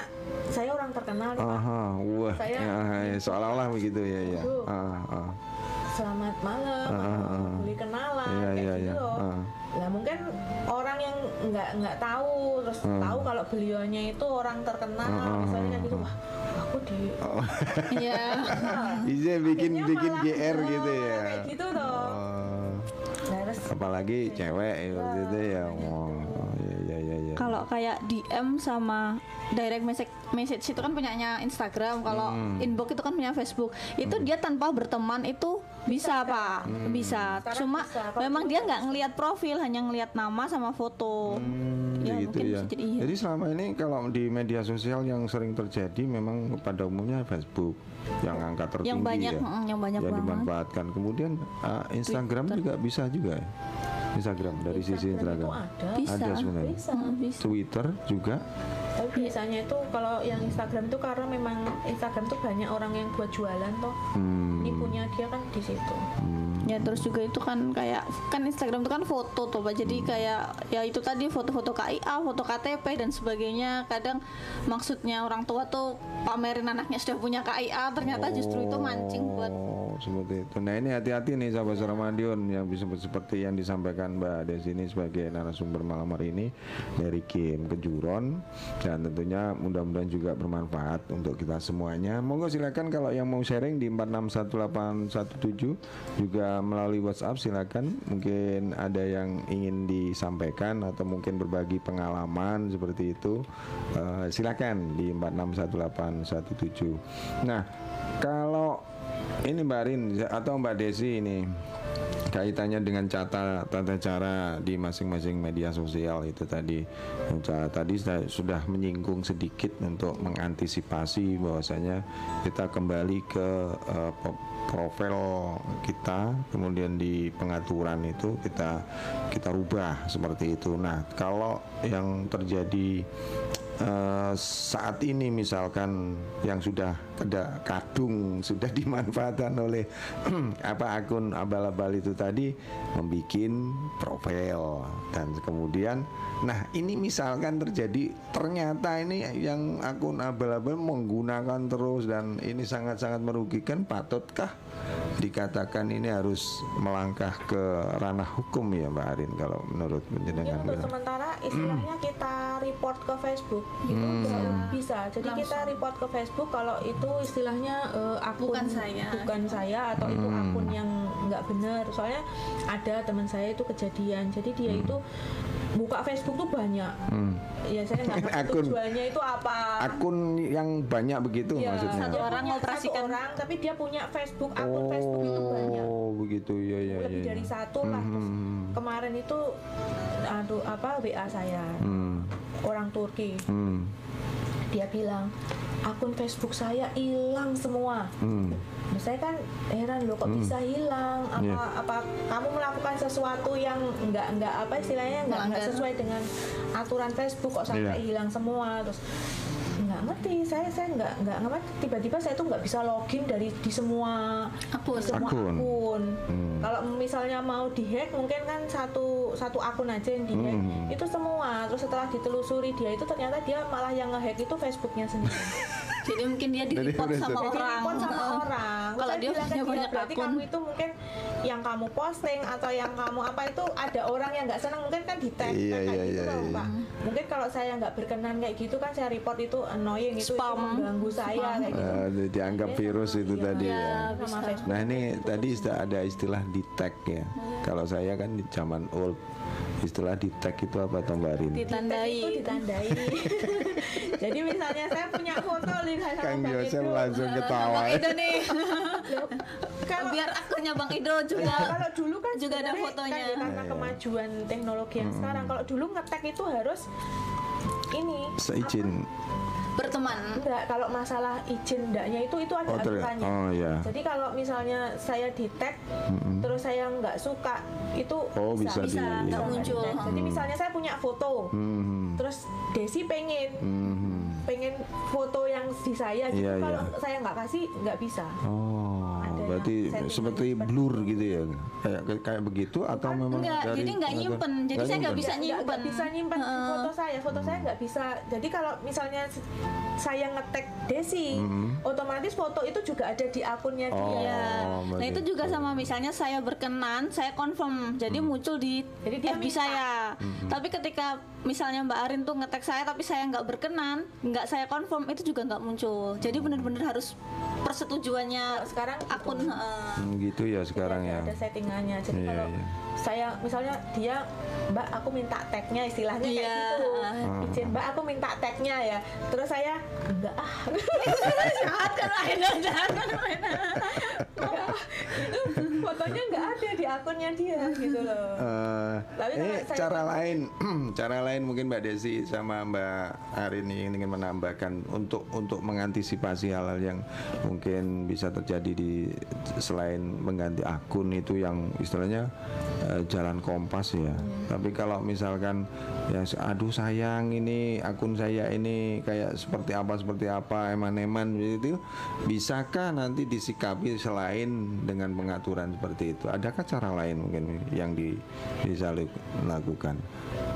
saya orang terkenal. Aha, wah, Saya- ya, ya, seolah-olah begitu ya ya. Selamat malam, ah, ah. boleh kenalan, Iya, kayak iya, gitu iya. loh. Mungkin orang yang nggak nggak tahu terus Ah. tahu kalau beliaunya itu orang terkenal, Ah, ah, misalnya kayak gitu, ah. wah aku di Iya. Iya bikin Akhirnya bikin GR oh, gitu ya. Kayak gitu. Oh, Nah, terus apalagi cewek seperti itu ya. Oh, iya iya iya iya. Kalau kayak DM sama direct message message itu kan punyanya Instagram, kalau Hmm. inbox itu kan punya Facebook. Itu dia tanpa berteman itu bisa, Pak. Hmm. Bisa. Sekarang Cuma bisa. Kalau memang dia nggak ngelihat profil, hanya ngelihat nama sama foto. Hmm, Ya, gitu mungkin ya. jadi iya. Jadi selama ini kalau di media sosial yang sering terjadi memang pada umumnya Facebook yang angka tertinggi Yang banyak, ya. mm, yang banyak banget. dimanfaatkan. Kemudian uh, Instagram juga bisa juga ya. Instagram dari sisi Instagram itu Instagram. ada. Bisa. Ada sebenarnya. Bisa. Bisa. Twitter juga. Tapi biasanya itu kalau yang Instagram itu karena memang Instagram tuh banyak orang yang buat jualan toh. Hmm, Nipunya dia kan di situ. hmm. Ya terus juga itu kan kayak kan Instagram itu kan foto tuh Pak. Jadi kayak ya itu tadi foto-foto KIA, foto KTP dan sebagainya. Kadang maksudnya orang tua tuh pamerin anaknya sudah punya KIA, ternyata justru itu mancing buat Oh, seperti itu. Nah, ini hati-hati nih sahabat Ramadion yang bisa seperti yang disampaikan Mbak Desi ini sebagai narasumber malam hari ini dari Kim Kejuron dan tentunya mudah-mudahan juga bermanfaat untuk kita semuanya. Monggo silakan kalau yang mau sharing di 461817 juga melalui WhatsApp silakan. Mungkin ada yang ingin disampaikan atau mungkin berbagi pengalaman seperti itu. Eh, silakan di 461817. Nah, kalau ini Mbak Rin atau Mbak Desi ini kaitannya dengan tata tata cara di masing-masing media sosial itu tadi Cara- tadi sudah menyinggung sedikit untuk mengantisipasi bahwasanya kita kembali ke po- profil kita kemudian di pengaturan itu kita kita rubah seperti itu. Nah kalau yang terjadi Eh, saat ini misalkan yang sudah ada kadung sudah dimanfaatkan oleh apa akun abal-abal itu tadi membuat profil dan kemudian nah ini misalkan terjadi ternyata ini yang akun abal-abal menggunakan terus dan ini sangat-sangat merugikan patutkah dikatakan ini harus melangkah ke ranah hukum ya Mbak Arin kalau menurut Ya penjenengan untuk gitu. sementara istilahnya kita report ke Facebook itu Hmm. bisa. bisa. Jadi kita report ke Facebook kalau itu istilahnya eh, akun Bukan saya. bukan saya atau itu Hmm. akun yang nggak benar. Soalnya ada teman saya itu kejadian. Jadi dia itu buka Facebook tuh banyak. Hmm. Ya saya nggak ngerti Akun. tujuannya itu apa. akun yang banyak begitu Ya, maksudnya. Satu orang mengoperasikan. satu orang, tapi dia punya Facebook akun Facebook itu banyak. Oh, begitu ya ya Lebih ya. dari satu lah. Terus Hmm, kemarin itu aduh apa WA saya hmm, orang Turki hmm, dia bilang akun Facebook saya hilang semua hmm. saya kan heran loh kok bisa hilang apa Iya. apa kamu melakukan sesuatu yang nggak nggak apa istilahnya nggak sesuai dengan aturan Facebook kok sampai Iya. hilang semua terus nggak ngerti saya saya nggak nggak ngerti tiba-tiba saya tuh nggak bisa login dari di semua Akun. semua Akun. akun, Hmm. kalau misalnya mau dihack mungkin kan satu satu akun aja yang dihack Hmm. itu semua terus setelah ditelusuri dia itu ternyata dia malah yang ngehack itu Facebooknya sendiri Jadi mungkin dia di Jadi report sama jadi orang. report sama orang Kalau dia punya banyak berarti akun. kamu itu mungkin yang kamu posting atau yang kamu apa itu ada orang yang nggak senang mungkin kan di tag Iya, kan kayak iya, gitu iya, loh iya. Pak. mungkin kalau saya nggak berkenan kayak gitu kan saya report itu annoying itu, itu Spam. mengganggu saya Spam. kayak gitu Eh, dianggap Iya, virus sama- itu iya, tadi iya, ya. sama Nah ini itu tadi istilah, ada istilah di tag ya. Kalau saya kan di zaman old istilah di tag itu apa toh Mbak Rin? Di tag itu Ditandai. ditandai jadi misalnya saya punya foto lihat sama Kang Bang Yosef Edo. langsung ketawa. Bang Ido nih. Kalau Biar akunnya Bang Ido juga. Ya, kalau dulu kan Juga ada sebenarnya fotonya. kan ya, karena Iya. kemajuan teknologi yang sekarang kalau dulu ngetek itu harus ini Seizin. Berteman. enggak kalau masalah izin enggaknya itu itu ada Oh, ter- aturannya oh, ya. jadi kalau misalnya saya di tag terus saya nggak suka itu Oh, bisa Bisa, nggak iya. muncul. di-tag. jadi misalnya saya punya foto Hmm. terus Desi pengen Hmm. Pengen foto yang di saya gitu Iya, kalau iya. saya nggak kasih nggak bisa Oh, Ada berarti seperti blur gitu ya? Kayak kayak begitu atau memang Enggak, dari jadi nggak nyimpen. Jadi saya nggak bisa Nggak- nggak- nyimpen. bisa nyimpen Heeh. foto saya foto saya nggak bisa jadi kalau misalnya saya ngetek Desi otomatis foto itu juga ada di akunnya Oh. dia Ya. Nah itu juga sama misalnya saya berkenan, saya confirm, jadi muncul di Jadi dia FB minta. saya. Tapi ketika misalnya Mbak Arin tuh ngetek saya, tapi saya nggak berkenan, nggak saya confirm, itu juga nggak muncul. Jadi benar-benar harus persetujuannya sekarang gitu. akun. Hmm, gitu ya sekarang Jadi ya. ada, ada settingannya jadi Iya, kalau iya. Saya misalnya dia Mbak aku minta tagnya istilahnya kayak Iya. gitu. Ah. izin Mbak aku minta tagnya ya. Terus saya enggak ah. Jahat kan Aina, jahat kan itu fotonya nggak ada di akunnya dia gitu loh. Eh, Tapi ini kalau saya- cara lain, cara lain mungkin Mbak Desi sama Mbak Arin ini ingin menambahkan untuk untuk mengantisipasi hal-hal yang mungkin bisa terjadi di selain mengganti akun itu yang istilahnya eh, jalan kompas ya. Tapi kalau misalkan ya aduh sayang ini akun saya ini kayak seperti apa seperti apa eman-eman itu bisakah nanti disikapi selain dengan pengaturan seperti itu? Adakah cara lain mungkin yang di, bisa lakukan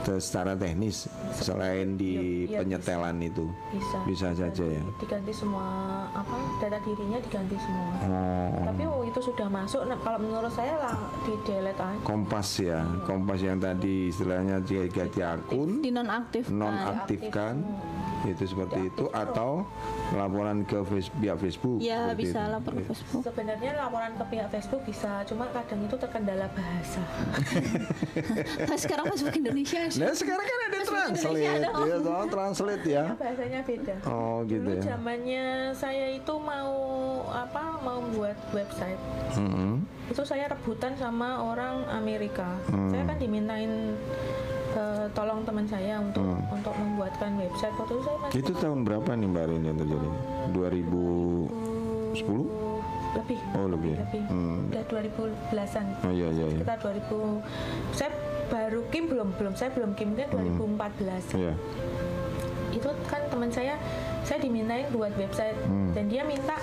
secara teknis selain di iya, penyetelan itu? bisa Bisa saja ya. diganti semua apa data dirinya diganti semua Oh, tapi oh, itu sudah masuk nah, kalau menurut saya lah di delete aja kompas ya, kompas yang tadi istilahnya dia ganti akun, Di nonaktif. nonaktifkan itu seperti itu atau laporan ke face, pihak Facebook. Ya bisa itu. lapor ke Facebook. sebenarnya laporan ke pihak Facebook bisa cuma kadang itu terkendala bahasa Nah, sekarang Facebook Indonesia. Nah sekarang kan ada translate, ya toh, translate ya. bahasanya beda Oh gitu dulu ya. zamannya saya itu mau apa mau buat website Mm-mm. itu saya rebutan sama orang Amerika Hmm. saya kan dimintain eh, tolong teman saya untuk untuk membuatkan website waktu itu saya masih Hmm. Itu tahun berapa nih Mbak Rin yang terjadi? 2010? lebih Oh lebih. lebih Hmm. udah 2010-an Oh iya iya iya. sekitar 2000 saya baru kim belum belum saya belum kim kan 2014 Iya. itu kan teman saya saya dimintain buat website Hmm. dan dia minta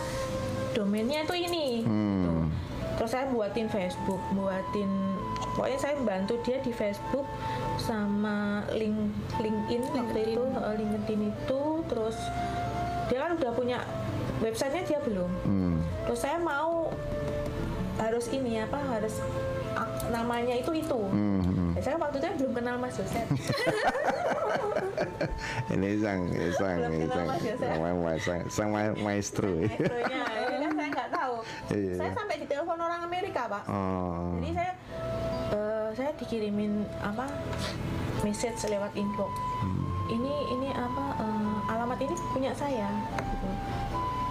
domainnya itu ini gitu. Hmm. terus saya buatin Facebook buatin pokoknya saya bantu dia di Facebook sama link LinkedIn waktu itu eh, LinkedIn itu terus dia kan udah punya websitenya dia belum Hmm. terus saya mau harus ini apa harus namanya itu itu Hmm, hmm. Ya, saya waktu itu belum kenal Mas Joseph Ini sang sang Belum sang Yosef. sang, sang, sang ma- maestro. Maestronya, kan saya nggak tahu. Iya, Saya iya. sampai ditelepon orang Amerika, Pak. Oh. Jadi saya eh, saya dikirimin apa message lewat inbox. Hmm. Ini ini apa eh, alamat ini punya saya. gitu.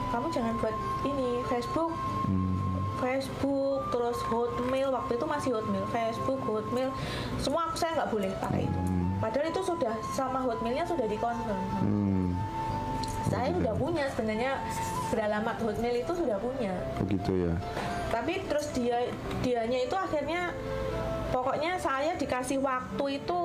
Kamu jangan buat ini Facebook Hmm. Facebook terus Hotmail waktu itu masih Hotmail Facebook Hotmail semua aku saya nggak boleh pakai itu padahal itu sudah sama Hotmailnya sudah dikonfirm Hmm. saya sudah punya sebenarnya beralamat Hotmail itu sudah punya begitu ya tapi terus dia dianya itu akhirnya pokoknya saya dikasih waktu itu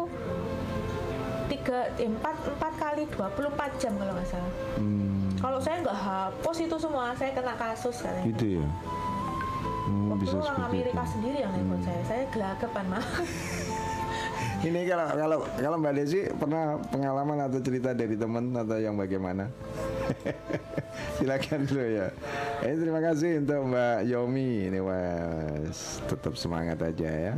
tiga eh, empat empat kali 24 jam kalau nggak salah. Hmm, kalau saya nggak hapus itu semua saya kena kasus katanya. Gitu ya? Hmm, waktu bisa orang Amerika itu. sendiri yang nelpon saya. Saya gelagapan mah Ini kalau kalau kalau Mbak Desi pernah pengalaman atau cerita dari teman atau yang bagaimana? Silakan dulu ya. Eh, terima kasih untuk Mbak Yomi ini was tetap semangat aja ya.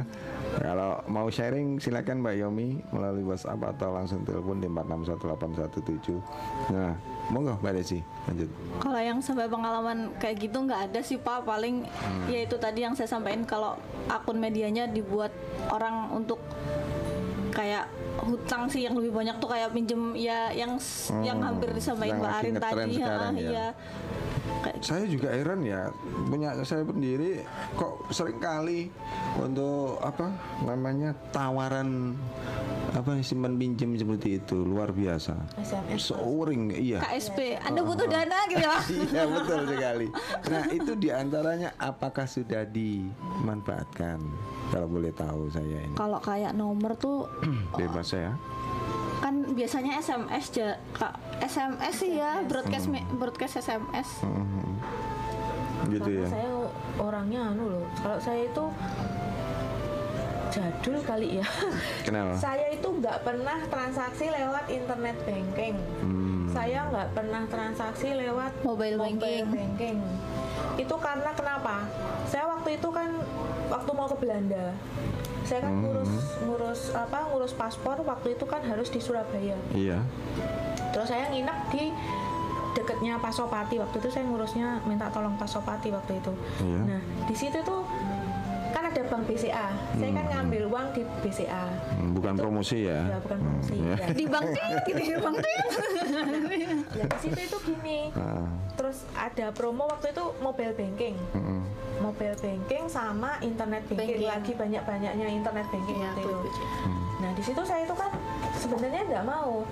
Kalau mau sharing silakan Mbak Yomi melalui WhatsApp atau langsung telepon di 461817. Nah, monggo Mbak Desi lanjut. Kalau yang sampai pengalaman kayak gitu nggak ada sih Pak. Paling ya itu tadi yang saya sampaikan kalau akun medianya dibuat orang untuk kayak hutang sih yang lebih banyak tuh kayak pinjem ya yang s- yang Hmm, hampir disampaikan yang Mbak Arin tadi sekarang ya. iya. Kayak Saya juga heran ya punya saya sendiri kok sering kali untuk apa namanya tawaran apa simpan pinjam seperti itu luar biasa. SMS Seuring iya. KSP, Anda butuh dana gitu ya. Iya betul sekali. Nah itu di antaranya apakah sudah dimanfaatkan? Kalau boleh tahu saya ini Kalau kayak nomor tuh bebas ya. kan biasanya SMS ja, Kak. SMS sih ya, broadcast me- broadcast SMS. Mhm. Gitu karena ya. saya orangnya anu loh kalau saya itu jadul kali ya Kenapa? saya itu nggak pernah transaksi lewat internet banking Hmm. saya nggak pernah transaksi lewat Mobile banking. banking. itu karena kenapa saya waktu itu kan waktu mau ke Belanda. Saya kan ngurus ngurus apa ngurus paspor waktu itu kan harus di Surabaya. Iya. terus saya nginep di deketnya Pasopati. Waktu itu saya ngurusnya minta tolong Pasopati waktu itu. Iya. nah di situ tuh kan ada bank BCA saya kan ngambil uang di BCA Hmm, Bukan promosi ya. ya bukan promosi ya. ya. Di bank tit, gitu di bank tit. Ya, di situ itu gini Ah, terus ada promo waktu itu mobile banking mm-mm. mobile banking sama internet banking, Banking. lagi banyak banyaknya internet banking waktu aku itu ikut. nah di situ saya itu kan sebenarnya nggak mau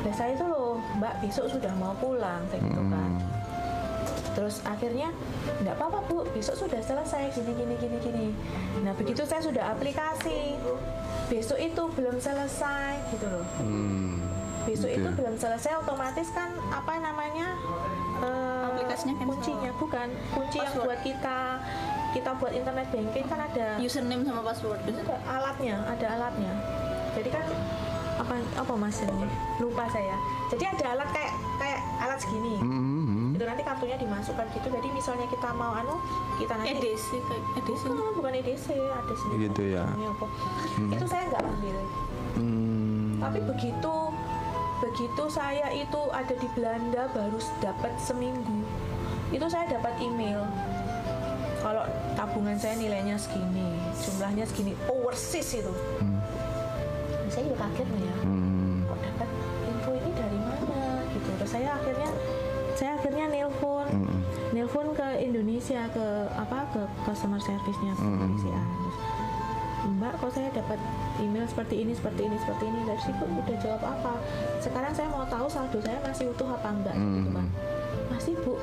nah saya itu loh mbak besok sudah mau pulang kayak gitu kan Mm. Terus akhirnya nggak apa-apa bu besok sudah selesai gini gini gini gini nah begitu saya sudah aplikasi besok itu belum selesai gitu loh Hmm, besok gitu itu ya. belum selesai otomatis kan apa namanya eh, Aplikasinya cancel. kuncinya bukan kunci yang Password. buat kita kita buat internet banking kan ada Username sama password. ada alatnya ada alatnya jadi kan apa apa mas ini lupa saya jadi ada alat kayak kayak alat segini Mhm. itu nanti kartunya dimasukkan gitu jadi misalnya kita mau anu kita nanti EDC EDC. bukan, bukan EDC ada sendiri Gitu ya. apa. itu saya nggak ambil Hmm. tapi begitu begitu saya itu ada di Belanda baru dapat seminggu itu saya dapat email kalau tabungan saya nilainya segini jumlahnya segini overseas itu Hmm. saya juga kaget loh ya Hmm. Indonesia ke apa ke customer service-nya Terus, Mbak kok saya dapat email seperti ini seperti ini seperti ini? Dari situ udah jawab apa? Sekarang saya mau tahu saldo saya masih utuh apa enggak gitu kan masih bu.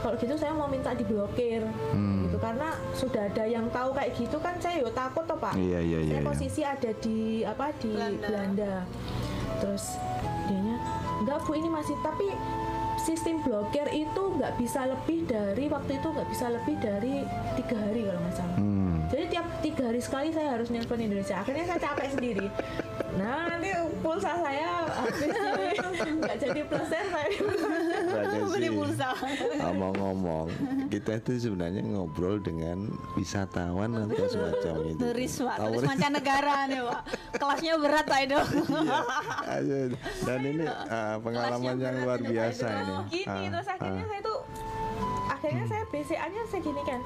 Kalau gitu saya mau minta diblokir Hmm. gitu. Karena sudah ada yang tahu kayak gitu kan saya yo takut toh pak. Iya iya iya. saya iya. posisi ada di apa di Belanda. Belanda, terus dianya enggak bu ini masih tapi sistem blokir itu nggak bisa lebih dari waktu itu nggak bisa lebih dari tiga hari kalau nggak salah. Hmm. jadi tiap tiga hari sekali saya harus nelpon Indonesia. Akhirnya saya capek sendiri nah nanti pulsa saya habis nggak jadi plus saya Beli pulsa. Ngomong-ngomong, kita itu sebenarnya ngobrol dengan wisatawan atau semacam itu. Turis pak, turis mancanegara nih pak. Kelasnya berat pak itu. Ayo, Dan ini ah, pengalaman yang luar biasa ini. gini Ah, terus akhirnya ah. saya tuh akhirnya saya BCA-nya saya gini kan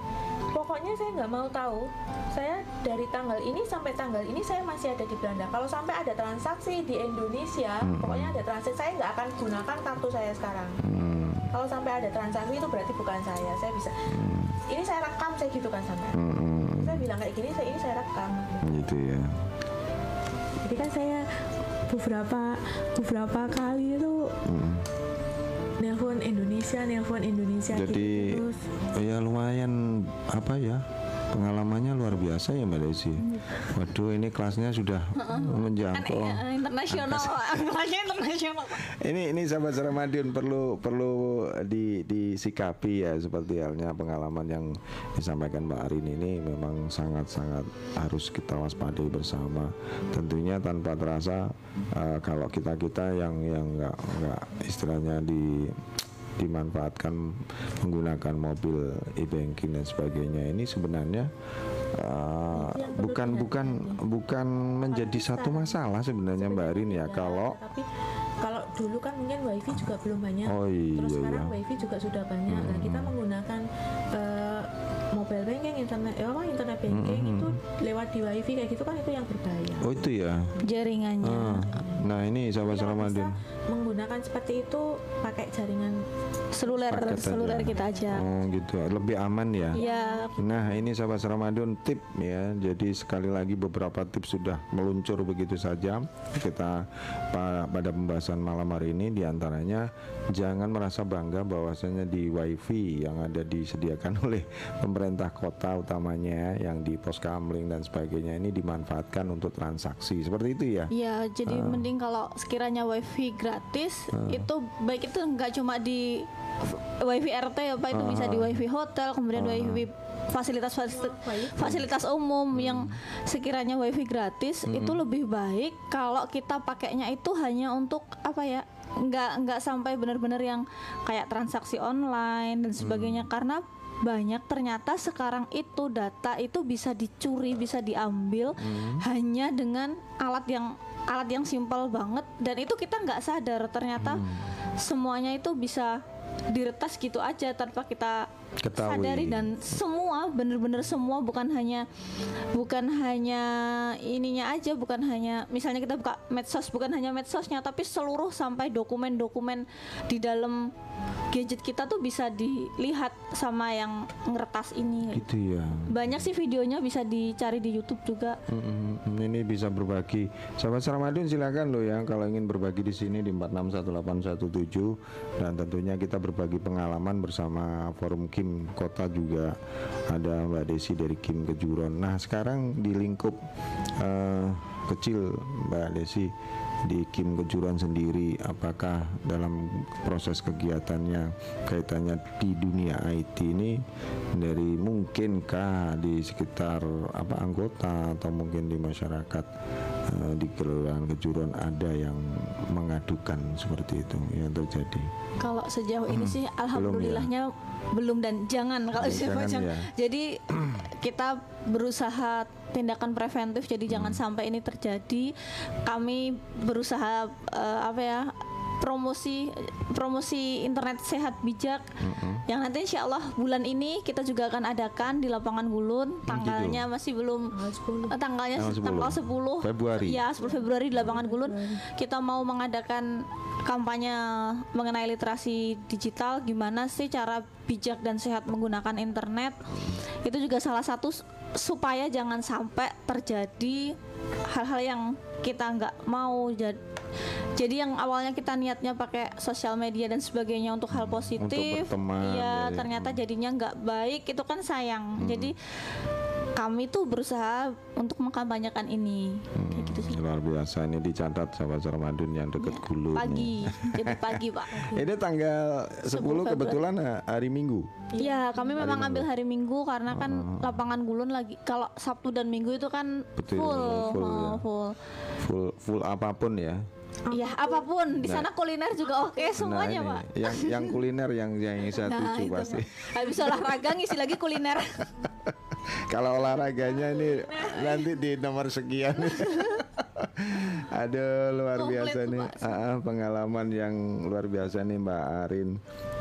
pokoknya saya nggak mau tahu saya dari tanggal ini sampai tanggal ini saya masih ada di Belanda. Kalau sampai ada transaksi di Indonesia Hmm. pokoknya ada transaksi saya nggak akan gunakan kartu saya sekarang. Hmm, kalau sampai ada transaksi itu berarti bukan saya saya bisa. Ini saya rekam saya gitu kan sampai. Hmm, hmm, saya bilang kayak gini saya ini saya rekam. Gitu ya. jadi kan saya beberapa beberapa kali itu Hmm, nelpon Indonesia nelpon Indonesia jadi gitu terus. ya lumayan apa ya pengalamannya luar biasa ya Mbak Desi. Waduh ini kelasnya sudah menjangkau. Eh, internasional kelasnya internasional Ini ini sahabat Ramadan perlu perlu di disikapi ya seperti halnya pengalaman yang disampaikan Mbak Arin ini memang sangat-sangat harus kita waspadai bersama. Tentunya tanpa terasa eh, kalau kita kita yang yang nggak nggak istilahnya di dimanfaatkan menggunakan mobil e-banking dan sebagainya. Ini sebenarnya uh, bukan bukan bukan menjadi satu masalah sebenarnya Mbak Arin ya. Kalau tapi kalau dulu kan mungkin wifi juga belum banyak. Oh, iya, terus sekarang iya. wifi juga sudah banyak. Nah kita menggunakan eh, mobile banking internet eh, apa internet banking itu lewat di wifi kayak gitu kan itu yang berbahaya. Oh itu ya? Jaringannya. Ah, nah ini sahabat Ramadan menggunakan seperti itu pakai jaringan seluler Paket aja. seluler kita aja. Oh gitu. Lebih aman ya? Ya Nah ini sahabat Ramadan tip ya. Jadi sekali lagi beberapa tips sudah meluncur begitu saja. Kita pa- pada pembahasan malam hari ini di antaranya Jangan merasa bangga bahwasanya di wifi yang ada disediakan oleh pemerintah kota utamanya Yang di pos kamling dan sebagainya ini dimanfaatkan untuk transaksi. Seperti itu ya? Ya, jadi mending kalau sekiranya wifi gratis itu baik itu nggak cuma di wifi RT ya Pak itu bisa di wifi hotel, kemudian wifi fasilitas fasilitas, fasilitas umum yang sekiranya wifi gratis itu lebih baik kalau kita pakainya itu hanya untuk apa ya nggak nggak sampai benar-benar yang kayak transaksi online dan sebagainya. Karena banyak ternyata sekarang itu data itu bisa dicuri bisa diambil hanya dengan alat yang alat yang simpel banget dan itu kita nggak sadar ternyata semuanya itu bisa diretas gitu aja tanpa kita Ketahui. sadari dan semua bener-bener semua bukan hanya bukan hanya ininya aja bukan hanya misalnya kita buka medsos bukan hanya medsosnya tapi seluruh sampai dokumen-dokumen di dalam gadget kita tuh bisa dilihat sama yang ngeretas ini. Gitu ya. Banyak sih videonya bisa dicari di YouTube juga. Mm-mm, ini bisa berbagi. Sahabat Ramadan silakan loh ya kalau ingin berbagi di sini di 461817 dan tentunya kita berbagi pengalaman bersama Forum Kim Kota juga ada Mbak Desi dari Kim Kejuron. Nah, sekarang di lingkup eh, kecil Mbak Desi di Kim Kejuran sendiri apakah dalam proses kegiatannya kaitannya di dunia IT ini dari mungkinkah di sekitar apa anggota atau mungkin di masyarakat eh, di Kelurahan Kejuran ada yang mengadukan seperti itu yang terjadi Kalau sejauh ini sih alhamdulillahnya belum dan jangan kalau Ya, siapa jangan jangan. ya. Jadi kita berusaha tindakan preventif jadi jangan Hmm. sampai ini terjadi. Kami berusaha eh, apa ya? Promosi promosi internet sehat bijak. Yang nanti insya Allah bulan ini kita juga akan adakan di lapangan Gulun. Tanggalnya masih belum tanggal 10 eh, tanggalnya Tanggal 10. tanggal 10 Februari. ya 10 Februari di lapangan Gulun. Kita mau mengadakan kampanye mengenai literasi digital. Gimana sih cara bijak dan sehat menggunakan internet? Itu juga salah satu supaya jangan sampai terjadi hal-hal yang kita nggak mau. Jadi jadi yang awalnya kita niatnya pakai sosial media dan sebagainya untuk hal positif berteman, ya ya. ternyata jadinya nggak baik itu kan sayang. Jadi kami tuh berusaha untuk mengkampanyekan ini. Kayak gitu sih. luar biasa. Ini dicatat sahabat Ramadan yang dekat Gulu pagi. Jadi pagi pak. Ini tanggal 10 Februari. kebetulan eh, hari Minggu? Iya, kami memang ambil hari Minggu karena kan lapangan Gulun lagi. Kalau Sabtu dan Minggu itu kan Betul, full, full, oh, ya. full. full full apa pun ya Iya, apa pun di sana kuliner juga oke semuanya, nah, Pak. yang yang kuliner yang yang saya Nah, tuju itu, pasti. Habis olahraga ngisi lagi kuliner. Kalau olahraganya ini nanti di nomor sekian. Aduh luar Komplit biasa nih Pak. Ah, ah, pengalaman yang luar biasa nih Mbak Arin.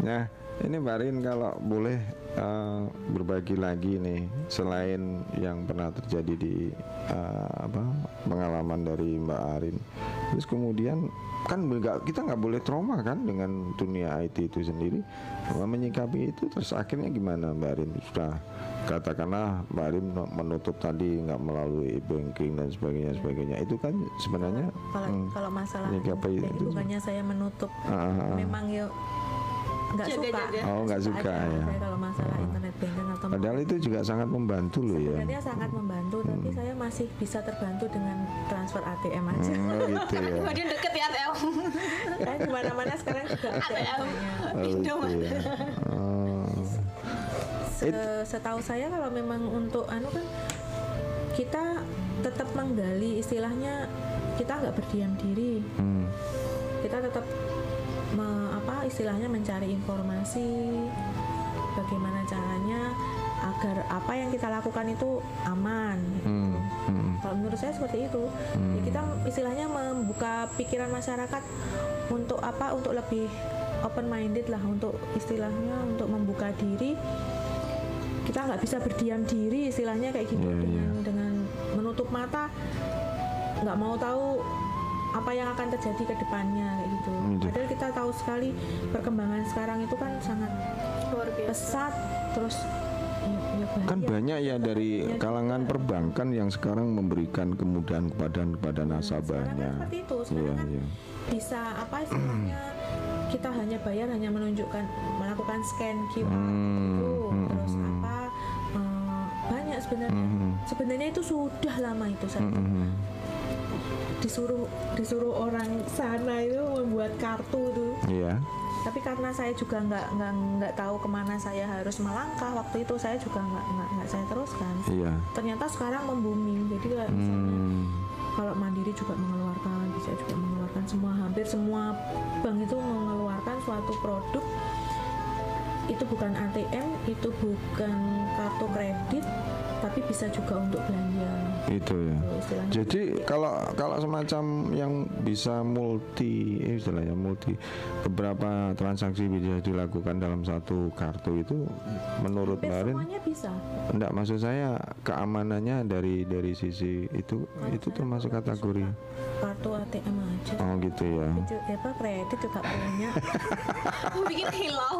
Nah ini Mbak Arin kalau boleh eh, berbagi lagi nih selain yang pernah terjadi di eh, apa pengalaman dari Mbak Arin. Terus kemudian kan nggak kita nggak boleh trauma kan dengan dunia IT itu sendiri. Menyikapi itu terus akhirnya gimana Mbak Arin? Sudah katakanlah Mbak Arin menutup tadi nggak melalui banking dan sebagainya sebagainya. Itu kan sebenarnya kalau hmm, kalau masalah menyikapi itu bukannya saya menutup. Ah. memang ya nggak suka Jaga-jaga. Oh, nggak suka, ya. saya kalau masalah internet banking atau Padahal itu juga sangat membantu loh ya. sebenarnya sangat membantu tapi saya masih bisa terbantu dengan transfer ATM aja Hmm, gitu ya. Kemudian deket ya ATM. kan di mana mana sekarang juga ATM ATM. Oh, gitu ya. Oh. Se- setahu saya kalau memang untuk anu kan kita tetap menggali istilahnya kita nggak berdiam diri Hmm. kita tetap istilahnya mencari informasi bagaimana caranya agar apa yang kita lakukan itu aman gitu. Hmm. Hmm. kalau menurut saya seperti itu Ya, kita istilahnya membuka pikiran masyarakat untuk apa untuk lebih open minded lah untuk istilahnya untuk membuka diri kita nggak bisa berdiam diri istilahnya kayak gitu Iya, dengan dengan menutup mata nggak mau tahu apa yang akan terjadi ke depannya kayak gitu. Gitu. Padahal kita tahu sekali perkembangan sekarang itu kan sangat Luar biasa. pesat terus ya, ya. Kan banyak ya dari kalangan perbankan yang sekarang memberikan kemudahan kepada kepada Sekarang nasabahnya. kan seperti itu. Sekarang Iya, kan iya. bisa apa istilahnya kita hanya bayar hanya menunjukkan melakukan scan QR Hmm, gitu. hmm, terus hmm. apa eh, banyak sebenarnya Hmm. sebenarnya itu sudah lama itu saya Hmm. Disuruh disuruh orang sana itu membuat kartu tuh Iya. tapi karena saya juga nggak nggak nggak tahu ke mana saya harus melangkah waktu itu saya juga nggak nggak nggak saya teruskan Iya. ternyata sekarang membumi jadi kayak misalnya Hmm. kalau mandiri juga mengeluarkan bisa juga mengeluarkan semua hampir semua bank itu mengeluarkan suatu produk itu bukan ATM itu bukan kartu kredit tapi bisa juga untuk belanja. Itu ya. Istilahnya. Jadi kalau kalau semacam yang bisa multi eh, istilahnya multi beberapa transaksi bisa dilakukan dalam satu kartu itu menurut hampir Mbak Arin? semuanya bisa. Enggak maksud saya keamanannya dari dari sisi itu itu termasuk kategori kartu ATM aja oh gitu ya. Itu, eh, apa kredit juga punya Bikin hilau.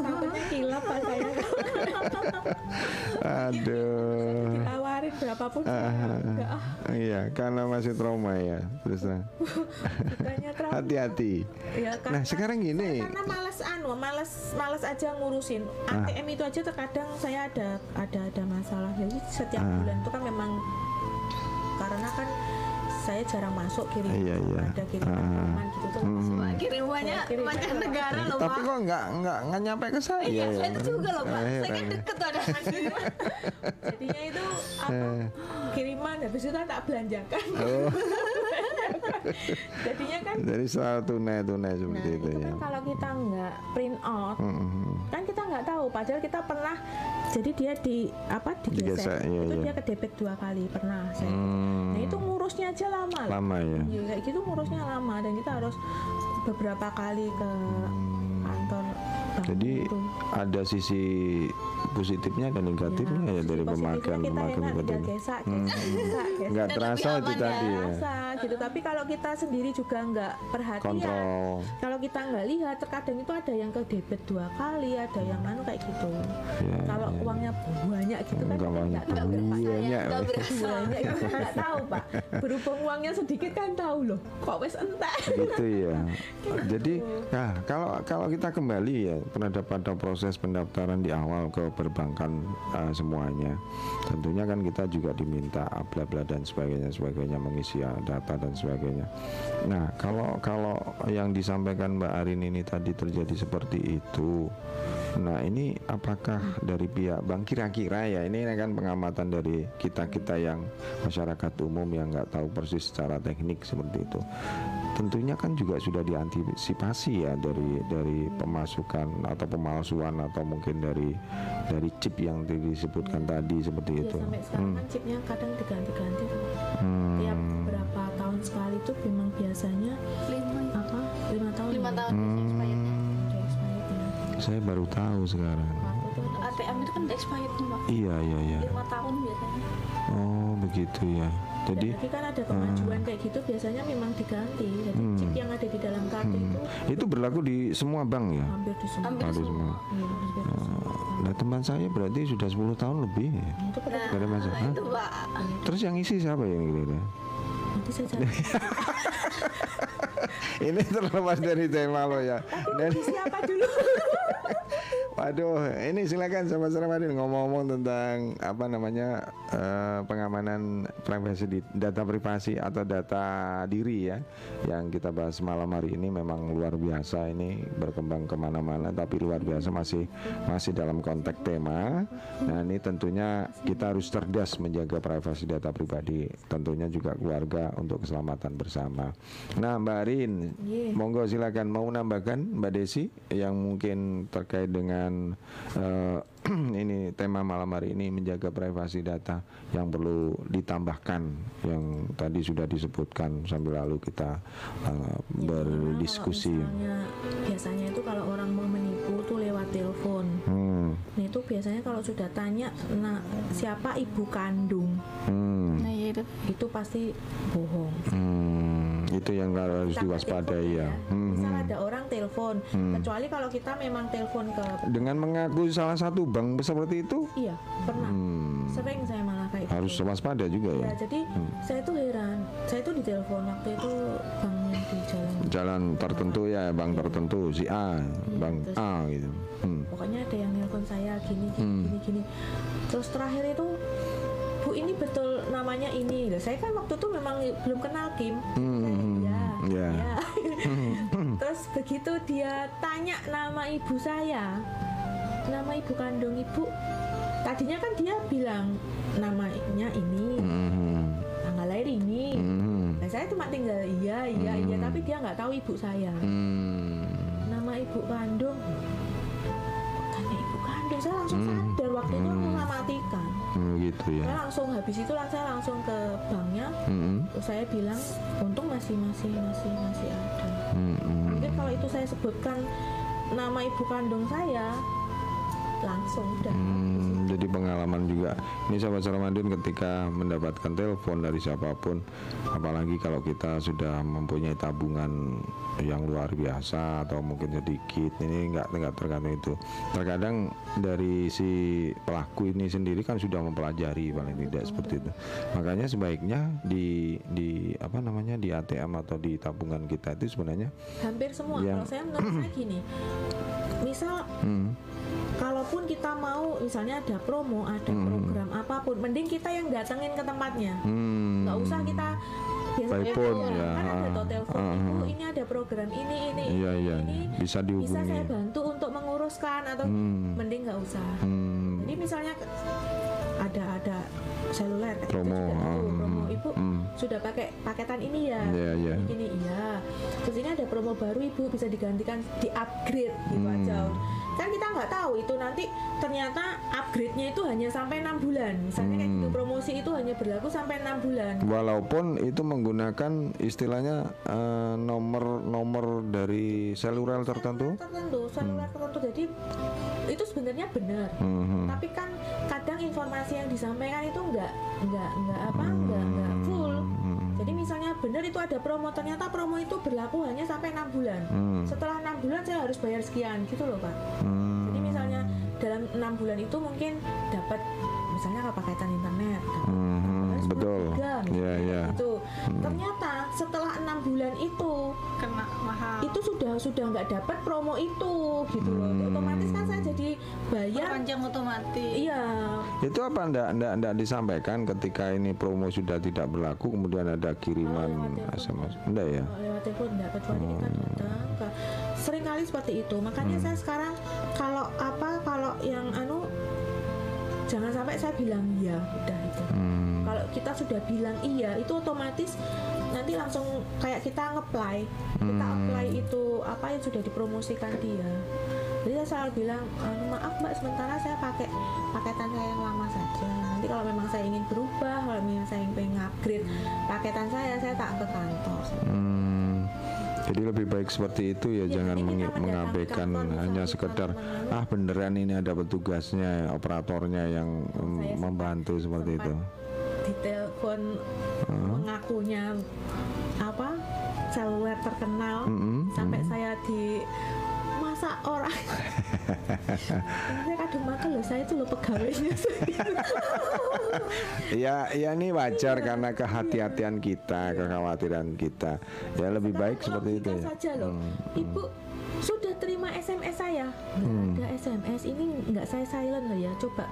hilap pak saya Aduh. ditawarin berapapun ah Iya, karena masih trauma ya. Terus hati-hati. ya Nah, sekarang gini. karena males anu males males aja ngurusin Ah. ATM itu aja terkadang saya ada ada ada masalah jadi setiap Ah. bulan itu kan memang karena kan saya jarang masuk kirim Iya, iya. ada kiriman Ah. kiriman gitu tuh Hmm. Kirimannya Ya, kiriman. mancanegara loh Tapi kok nggak nggak nggak nyampe ke saya Iya, ya? saya itu juga loh Pak. Eh, Saya kan eh. deket tuh ada. jadinya itu apa Eh. kiriman habis itu kan tak belanjakan Oh, jadinya kan jadi selalu tunai tunai nah seperti itu itu ya. kan kalau kita nggak print out Mm-mm. kan kita nggak tahu padahal kita pernah jadi dia di apa digesek Digesek, iya, itu iya. dia kedebet dua kali pernah saya Hmm. nah itu ngurusnya aja lama lama ya. Ya, kayak gitu ngurusnya lama dan kita harus beberapa kali ke kantor Hmm. Jadi itu. ada sisi positifnya dan negatifnya ya, sisi dari pemakaian kita pemakaian Hmm. gesak. Nggak Dan terasa itu tadi ya. ya. Gitu tapi kalau kita sendiri juga nggak perhatian Kontrol. kalau kita nggak lihat terkadang itu ada yang ke debit dua kali ada yang anu kayak gitu Ya, kalau ya. uangnya banyak gitu kan Enggak kita banyak. nggak ya. Banyak. Nggak banyak kan nggak tahu pak berhubung uangnya sedikit kan tahu loh kok wes entek gitu ya. Jadi nah kalau kalau kita kembali ya terhadap pada proses pendaftaran di awal ke perbankan uh, semuanya, tentunya kan kita juga diminta bla bla dan sebagainya sebagainya mengisi uh, data dan sebagainya. Nah kalau kalau yang disampaikan Mbak Arin ini tadi terjadi seperti itu. Nah ini apakah dari pihak bank kira-kira ya ini kan pengamatan dari kita kita yang masyarakat umum yang nggak tahu persis secara teknik seperti itu. Tentunya kan juga sudah diantisipasi ya dari dari pemasukan atau pemalsuan atau mungkin dari dari chip yang disebutkan tadi seperti ya itu. sampai sekarang kan chipnya kadang diganti-ganti tuh. Hmm. tiap berapa tahun sekali tuh memang biasanya Lima, apa lima tahun lima tahun biasanya Saya baru tahu sekarang. ATM itu kan expirednya Pak. Iya iya iya. Lima tahun biasanya. Oh begitu ya. Jadi Jadi kan ada kemajuan kayak gitu biasanya memang diganti. Jadi Hmm. chip yang ada di dalam kartu itu itu berlaku di semua bank ya. hampir di semua. Hampir semua. semua. Iya, hampir di semua. Nah teman saya berarti sudah 10 tahun lebih. ya. Nah, itu pada Nah, Nggak ada masalah. Hah? itu Pak. Terus yang isi siapa ya kira-kira? Nanti saya cari. ini terlepas dari tema lo ya. Dan siapa dulu Waduh, ini silakan Sobat Ramadhan ngomong-ngomong tentang apa namanya eh, pengamanan privasi di data privasi atau data diri ya, yang kita bahas malam hari ini memang luar biasa ini berkembang ke mana-mana, tapi luar biasa masih masih dalam konteks tema. Nah ini tentunya kita harus cerdas menjaga privasi data pribadi, tentunya juga keluarga untuk keselamatan bersama. Nah Mbak Arin, Iya. monggo silakan mau menambahkan Mbak Desi yang mungkin terkait dengan eh, ini tema malam hari ini menjaga privasi data yang perlu ditambahkan yang tadi sudah disebutkan sambil lalu kita eh, berdiskusi. Kalau misalnya, biasanya itu kalau orang mau menipu tuh lewat telepon. Hmm, Nah itu biasanya kalau sudah tanya, nah siapa ibu kandung, hmm, Nah, ya itu. itu pasti bohong. hmm, itu yang harus Kita diwaspadai telepon ya. Hmm, Misal hmm. ada orang telepon, kecuali kalau kita memang telepon ke, Dengan mengaku salah satu bank seperti itu iya pernah, hmm, sering saya malah kayak harus gitu. waspada juga Ya, ya. jadi saya tuh heran, saya tuh ditelepon waktu itu bank yang di jalan Jalan tertentu ya, bank tertentu si A, bank terus- A gitu. Hmm. pokoknya ada yang nelpon saya gini gini Hmm. gini gini terus terakhir itu bu ini betul namanya ini Lah, saya kan waktu itu memang belum kenal Kim Hmm, Saya, hmm, ya, ya. ya. terus begitu dia tanya nama ibu saya nama ibu kandung ibu. Tadinya kan dia bilang namanya ini Hmm, tanggal lahir ini. Hmm, nah saya cuma tinggal iya iya iya tapi dia nggak tahu ibu saya. Hmm. nama ibu kandung. Tanya ibu kandung? Saya langsung sadar waktu itu langsung saya matikan. Hmm, gitu ya. saya langsung habis itu saya langsung ke banknya. Hmm, terus saya bilang untung masih masih masih masih ada. Hmm, hmm. mungkin kalau itu saya sebutkan nama ibu kandung saya langsung udah. Hmm, jadi pengalaman juga. Ini sahabat Ramadan ketika mendapatkan telepon dari siapa pun, apalagi kalau kita sudah mempunyai tabungan yang luar biasa atau mungkin sedikit, ini nggak nggak tergantung itu. Terkadang dari si pelaku ini sendiri kan sudah mempelajari paling tidak seperti itu. Makanya sebaiknya di di apa namanya di ATM atau di tabungan kita itu sebenarnya, hampir semua Yang- kalau saya menurut saya gini misal hmm, kalaupun kita mau misalnya ada promo ada Hmm. program apa pun mending kita yang datengin ke tempatnya hmm, nggak usah kita biasanya phone, kan ya. ada tuh telepon ah. ini ada program ini ini Iya, ini, iya, ini iya. Bisa bisa dihubungi. saya bantu untuk menguruskan atau Hmm. mending nggak usah hmm, jadi misalnya ada ada seluler kita Promo, juga tahu, ah, promo ibu hmm. sudah pakai paketan ini ya Iya, iya. Ini iya terus ini ada promo baru ibu bisa digantikan di upgrade gitu Hmm. aja kan kita nggak tahu itu nanti ternyata upgrade-nya itu hanya sampai enam bulan misalnya kayak Hmm. gitu promosi itu hanya berlaku sampai enam bulan Walaupun itu menggunakan istilahnya eh, nomor nomor dari seluler tertentu. tertentu seluler tertentu jadi itu sebenarnya benar Mhm. tapi kan kadang informasi yang disampaikan itu nggak nggak nggak apa nggak nggak Hmm. Jadi misalnya benar itu ada promo ternyata promo itu berlaku hanya sampai enam bulan Hmm. setelah enam bulan saya harus bayar sekian gitu loh pak Hmm. jadi misalnya dalam enam bulan itu mungkin dapat misalnya paketan internet dapat Mhm, 10 betul. Iya, misalnya iya. kayak gitu ternyata setelah enam bulan itu Kena mahal. itu sudah sudah nggak dapat promo itu gitu loh Hmm. otomatis kan saya jadi bayar panjang otomatis. iya Itu apa ndak ndak ndak disampaikan ketika ini promo sudah tidak berlaku kemudian ada kiriman Oh. SMS. Enggak ya? Kalau lewat telepon enggak kecuali kita Hmm. datang sering kali seperti itu makanya saya sekarang kalau apa kalau yang anu jangan sampai saya bilang iya udah itu Hmm. Kalau kita sudah bilang iya itu otomatis nanti langsung kayak kita ngeplay kita Hmm. apply itu apa yang sudah dipromosikan dia. Jadi saya selalu bilang "Anu, maaf mbak sementara saya pakai paketan saya yang lama saja. Nanti kalau memang saya ingin berubah kalau memang saya ingin upgrade paketan saya saya tak ke kantor. Hmm, jadi lebih baik seperti itu ya, Ya, jangan mengabaikan hanya sekedar ah beneran ini ada petugasnya, operatornya yang Saya sempat- membantu seperti itu. Ditelepon mengakunya apa seluler terkenal Mm-mm, sampai saya di mas masa orang. Saya kadang makan loh saya itu loh pegawainya. Ya, ya ini wajar karena kehati-hatian kita, kekhawatiran kita. Ya lebih baik seperti itu ya. saja loh. Ibu sudah terima SMS saya. Nggak Hmm. ada SMS ini nggak saya silent loh ya. Coba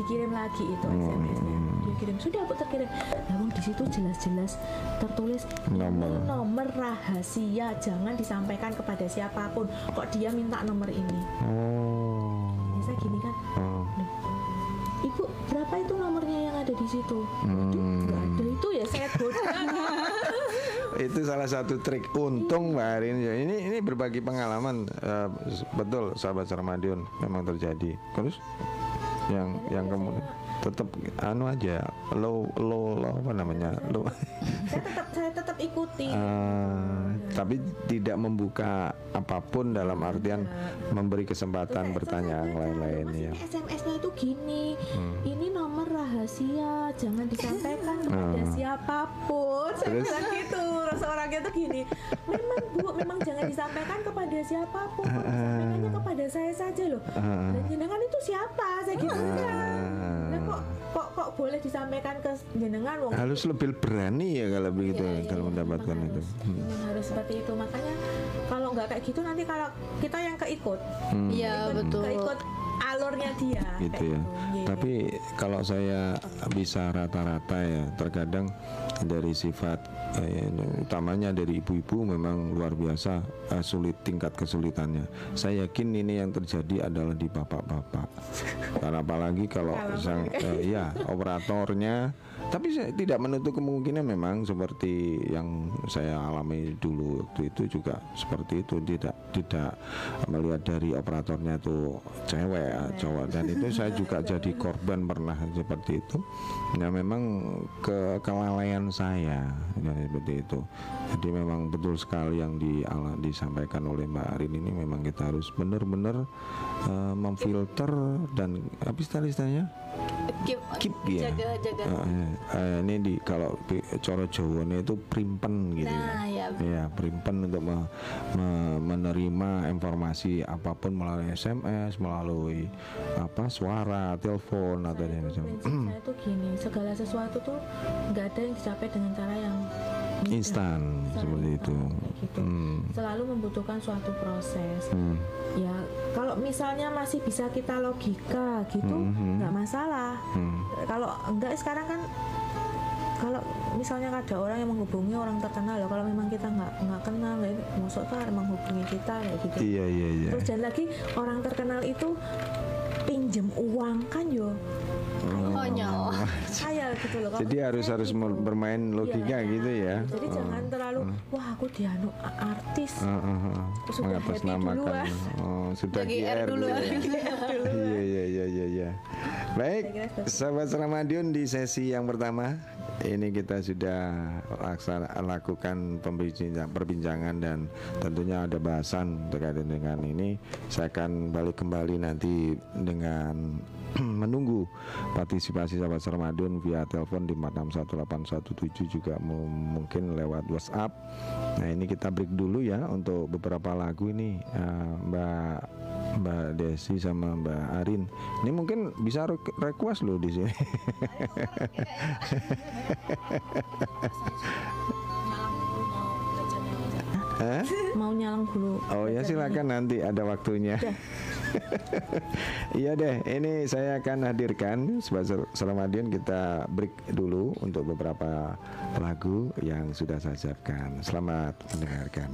dikirim lagi itu Hmm. SMS-nya dia kirim sudah bu terkirim namun di situ jelas-jelas tertulis Nomor. nomor rahasia jangan disampaikan kepada siapa pun kok dia minta nomor ini Oh. saya gini kan Oh. "Loh, ibu berapa itu nomornya yang ada di situ Waduh, nggak ada itu ya saya goda Itu salah satu trik untung Mbak Arin. Ya, Ini ini berbagi pengalaman eh, betul sahabat Sarmadion memang terjadi. Terus yang yang kemudian tetap anu aja lo lo lo apa namanya lo saya tetap saya tetap ikuti Eh, tapi tidak membuka apa pun dalam artian memberi kesempatan bertanya yang lain-lain ya. SMS-nya itu gini, Hmm. ini nomor rahasia, jangan disampaikan kepada siapa pun. Saya Terus? bilang gitu, rasa orangnya tuh gini. Memang bu, memang jangan disampaikan kepada siapa pun, Ah, disampaikannya kepada saya saja loh. Dan jenengan itu siapa? Saya gitu kan. Kok kok boleh disampaikan ke jenengan wong Harus lebih berani ya kalau begitu Iya, iya, kalau iya, mendapatkan memang itu. harus, memang harus seperti itu makanya kalau nggak kayak gitu nanti kalau kita yang keikut Iya ikut- betul. keikut alurnya dia gitu ya. Iya. Tapi kalau saya bisa rata-rata ya, terkadang dari sifat eh, utamanya dari ibu-ibu memang luar biasa eh, sulit tingkat kesulitannya. Saya yakin ini yang terjadi adalah di bapak-bapak. Karena apalagi kalau sang eh, ya operatornya tapi saya tidak menutup kemungkinan memang seperti yang saya alami dulu waktu itu juga seperti itu. Tidak tidak melihat dari operatornya tuh cewek ya, cowok. Dan itu saya juga jadi korban pernah seperti itu. Ya memang ke kelalaian saya ya, seperti itu. Jadi memang betul sekali yang di, disampaikan oleh Mbak Arin ini memang kita harus benar-benar eh, memfilter dan apa istilah istilahnya Keep, keep ya jaga jaga. Eh, eh, ini di kalau coro Jawane itu primpen gitu Nah, ya. ya. Ya, primpen untuk me- me- menerima informasi apa pun melalui SMS, melalui apa suara, telepon atau yang macam. saya tuh gini segala sesuatu tuh nggak ada yang dicapai dengan cara yang instan seperti itu. gitu. Hmm. selalu membutuhkan suatu proses Hmm. ya kalau misalnya masih bisa kita logika gitu Mhm. nggak masalah Hmm. kalau enggak sekarang kan kalau misalnya ada orang yang menghubungi orang terkenal ya kalau memang kita nggak nggak kenal ya masuk tuh ada menghubungi kita kayak gitu Iya iya iya. terus dan lagi orang terkenal itu pinjem uang kan yo Oh nyawa. saya gitu loh Jadi harus harus gitu. bermain logika Iya. gitu ya. jadi jangan terlalu wah aku dianu artis Ah, ah, ah. Sudah happy duluan. oh, sudah GR R dulu. ya. Iya iya iya iya iya. Baik, sahabat Ramadion di sesi yang pertama ini kita sudah laksana, lakukan perbincangan dan tentunya ada bahasan terkait dengan ini. Saya akan balik kembali nanti dengan menunggu partisipasi sahabat Sarmadun via telepon di 461817 juga mu- mungkin lewat WhatsApp. Nah ini kita break dulu ya untuk beberapa lagu ini eh, Mbak Mbak Desi sama Mbak Arin. Ini mungkin bisa re- request loh di sini. Hah? mau nyalang dulu Oh ya silakan nanti ada waktunya. iya deh, ini saya akan hadirkan sebagai Selamadion kita break dulu untuk beberapa lagu yang sudah saya siapkan. Selamat mendengarkan.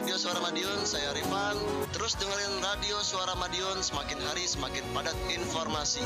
Radio Suara Madiun, saya Rifan. Terus dengerin Radio Suara Madiun, semakin hari semakin padat informasi.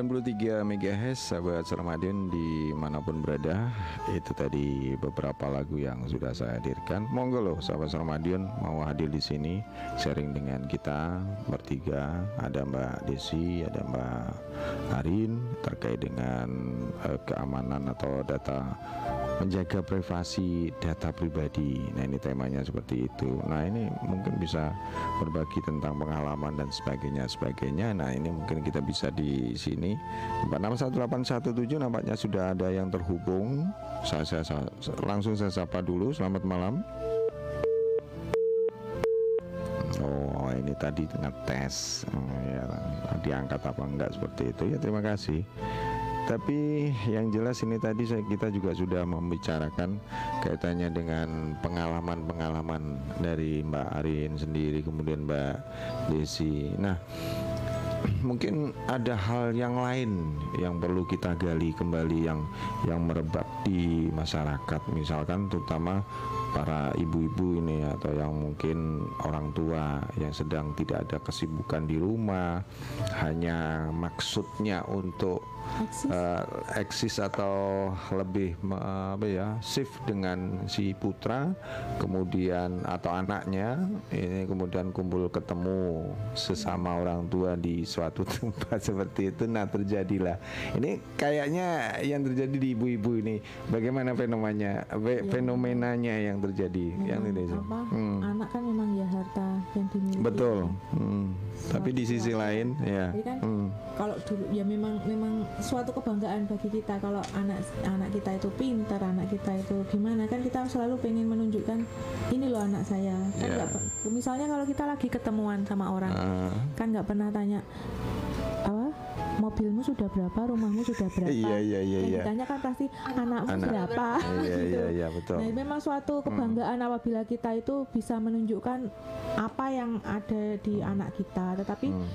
93 MHz sahabat Sermadion di mana pun berada. Itu tadi beberapa lagu yang sudah saya hadirkan. Monggo loh sahabat Sermadion mau hadir di sini Sharing dengan kita bertiga. Ada Mbak Desi, ada Mbak Arin Terkait dengan eh, keamanan atau data menjaga privasi data pribadi. Nah ini temanya seperti itu. Nah ini mungkin bisa berbagi tentang pengalaman dan sebagainya sebagainya. Nah ini mungkin kita bisa di sini 461817 nampaknya sudah ada yang terhubung. Saya, saya, saya langsung saya sapa dulu. Selamat malam. Oh ini tadi ngetes oh, ya, diangkat apa enggak seperti itu ya terima kasih tapi yang jelas ini tadi saya kita juga sudah membicarakan kaitannya dengan pengalaman-pengalaman dari Mbak Arin sendiri kemudian Mbak Desi. Nah, mungkin ada hal yang lain yang perlu kita gali kembali yang yang merebak di masyarakat misalkan terutama para ibu-ibu ini atau yang mungkin orang tua yang sedang tidak ada kesibukan di rumah hanya maksudnya untuk Eksis. eh, eksis atau lebih me- apa ya shift dengan si putra kemudian atau anaknya ini kemudian kumpul ketemu sesama orang tua di suatu tempat seperti itu nah terjadilah ini kayaknya yang terjadi di ibu-ibu ini bagaimana fenomenanya fe- fenomenanya yang terjadi yang Memang ini apa Hmm. anak kan memang ya harta yang dimiliki betul. Hmm. Tapi di sisi lain ya. Jadi kan? Hmm. kalau dulu ya memang memang suatu kebanggaan bagi kita kalau anak anak kita itu pintar anak kita itu gimana. Kan kita selalu pengen menunjukkan ini loh anak saya. Kan nggak pe- misalnya kalau kita lagi ketemuan sama orang Ah. kan nggak pernah tanya apa mobilmu sudah berapa rumahmu sudah berapa Iya, iya, iya, yang iya. ditanya kan pasti anakmu Anak. berapa iya gitu. iya iya betul Nah, memang suatu kebanggaan apabila kita itu bisa menunjukkan apa yang ada di anak kita. Tetapi Hmm.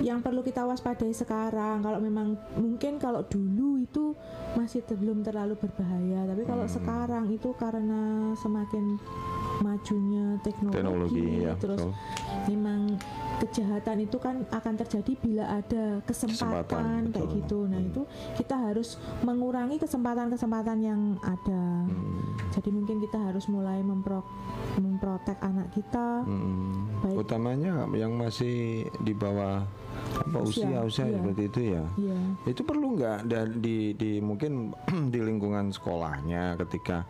yang perlu kita waspadai sekarang, kalau memang mungkin kalau dulu itu masih belum terlalu berbahaya, tapi kalau Hmm. sekarang itu karena semakin majunya teknologi, teknologi ya terus betul. memang kejahatan itu kan akan terjadi bila ada kesempatan, Kesempatan, kayak betul. gitu. Nah, Hmm. itu kita harus mengurangi kesempatan-kesempatan yang ada. Hmm. Jadi mungkin kita harus mulai mempro memprotek anak kita. Hmm. Baik. Utamanya yang masih di bawah apa usia Usia, usia iya. seperti itu ya. Iya. Itu perlu nggak dan di di mungkin di lingkungan sekolahnya ketika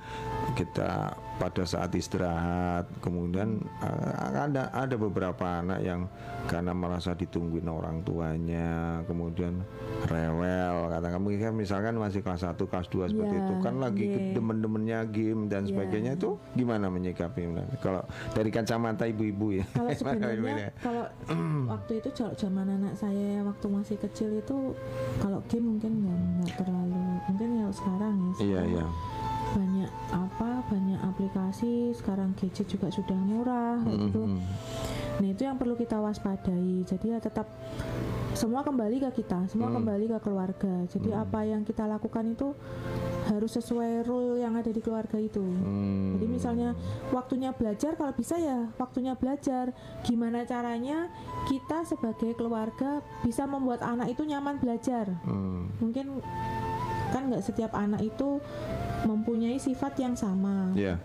kita pada saat istirahat kemudian eh, ada ada beberapa anak yang karena merasa ditungguin orang tuanya kemudian rewel kata kamu kan misalkan masih kelas 1 kelas 2 seperti Iya, itu kan lagi iya. demen-demennya game dan Iya. sebagainya itu gimana menyikapi kalau dari kacamata ibu-ibu ya Kalau sebenarnya gimana? kalau waktu itu kalau zaman anak saya waktu masih kecil itu kalau game mungkin nggak terlalu mungkin ya sekarang ya iya sekarang iya banyak apa banyak aplikasi sekarang gadget juga sudah murah kayak gitu. Mhm. Nah itu yang perlu kita waspadai. Jadi ya tetap semua kembali ke kita, semua Hmm. kembali ke keluarga. Jadi apa yang kita lakukan itu harus sesuai rule yang ada di keluarga itu. Hmm. Jadi misalnya waktunya belajar kalau bisa ya waktunya belajar. Gimana caranya kita sebagai keluarga bisa membuat anak itu nyaman belajar. Hmm. Mungkin kan nggak setiap anak itu mempunyai sifat yang sama ya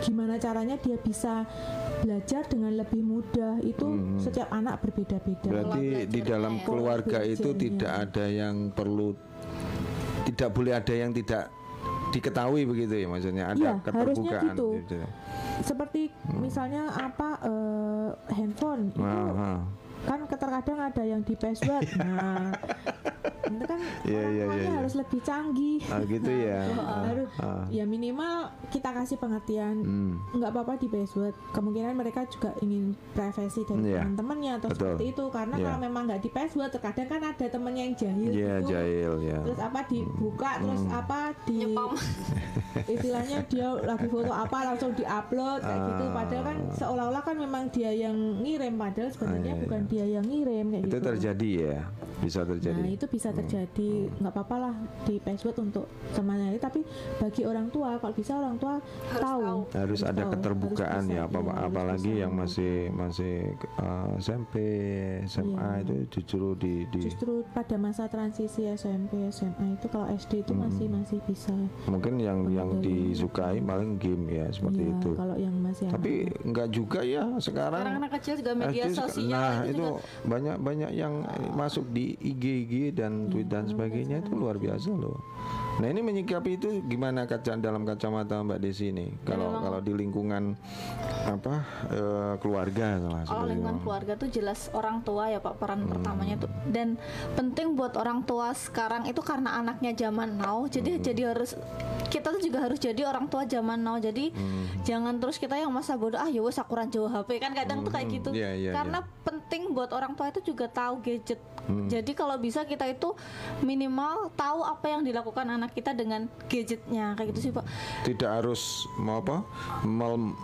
gimana caranya dia bisa belajar dengan lebih mudah itu Hmm. setiap anak berbeda-beda Berarti di dalam ya. keluarga itu belajarnya. tidak ada yang perlu tidak boleh ada yang tidak diketahui begitu ya maksudnya ada Iya, harusnya keterbukaan gitu. seperti misalnya apa eh, handphone itu Hmm. Ah. Kan terkadang ada yang di password nah itu kan Iya, orang iya, tuanya iya, iya. harus lebih canggih Ah, gitu ya. Nah, harus Ah. ya minimal kita kasih pengertian Hmm. nggak apa-apa di password kemungkinan mereka juga ingin privasi dari Iya. teman-temannya atau Betul. seperti itu karena Iya. kalau memang nggak di password terkadang kan ada temennya yang jahil Iya, gitu jahil ya. terus apa dibuka terus Hmm. apa di istilahnya dia lagi foto apa langsung diupload kayak gitu Ah. padahal kan seolah-olah kan memang dia yang ngirim padahal sebenarnya Ah, iya, bukan iya. Dia yang ngirim kayak Itu gitu. terjadi ya. Bisa terjadi. nah itu bisa terjadi. Nggak apa-apa lah di password untuk temannya tapi bagi orang tua kalau bisa orang tua tahu, harus ada tahu, keterbukaan harus ya apa iya, harus apalagi yang masih masih uh, SMP SMA Iya. itu justru di di justru pada masa transisi SMP SMA itu kalau SD itu masih masih bisa. Mungkin yang yang disukai paling game ya seperti Iya, itu. kalau yang masih tapi enggak juga ya sekarang. Sekarang anak kecil juga media sosial nah itu itu juga banyak banyak yang masuk di IG IG dan tweet dan sebagainya itu luar biasa loh nah ini menyikapi itu gimana kaca dalam kacamata Mbak Desi ini kalau kalau di lingkungan apa eh, keluarga lah Kalau seperti lingkungan itu. keluarga tuh jelas orang tua ya Pak peran Hmm. pertamanya tuh dan penting buat orang tua sekarang itu karena anaknya zaman now jadi Hmm. jadi harus kita tuh juga harus jadi orang tua zaman now jadi Hmm. jangan terus kita yang masa bodoh ah ya wes aku jauh HP kan kadang tuh kayak gitu Iya, iya, karena penting buat orang tua itu juga tahu gadget Hmm. jadi kalau bisa kita itu minimal tahu apa yang dilakukan anak kita dengan gadgetnya kayak gitu sih Pak. Tidak harus mau apa mel-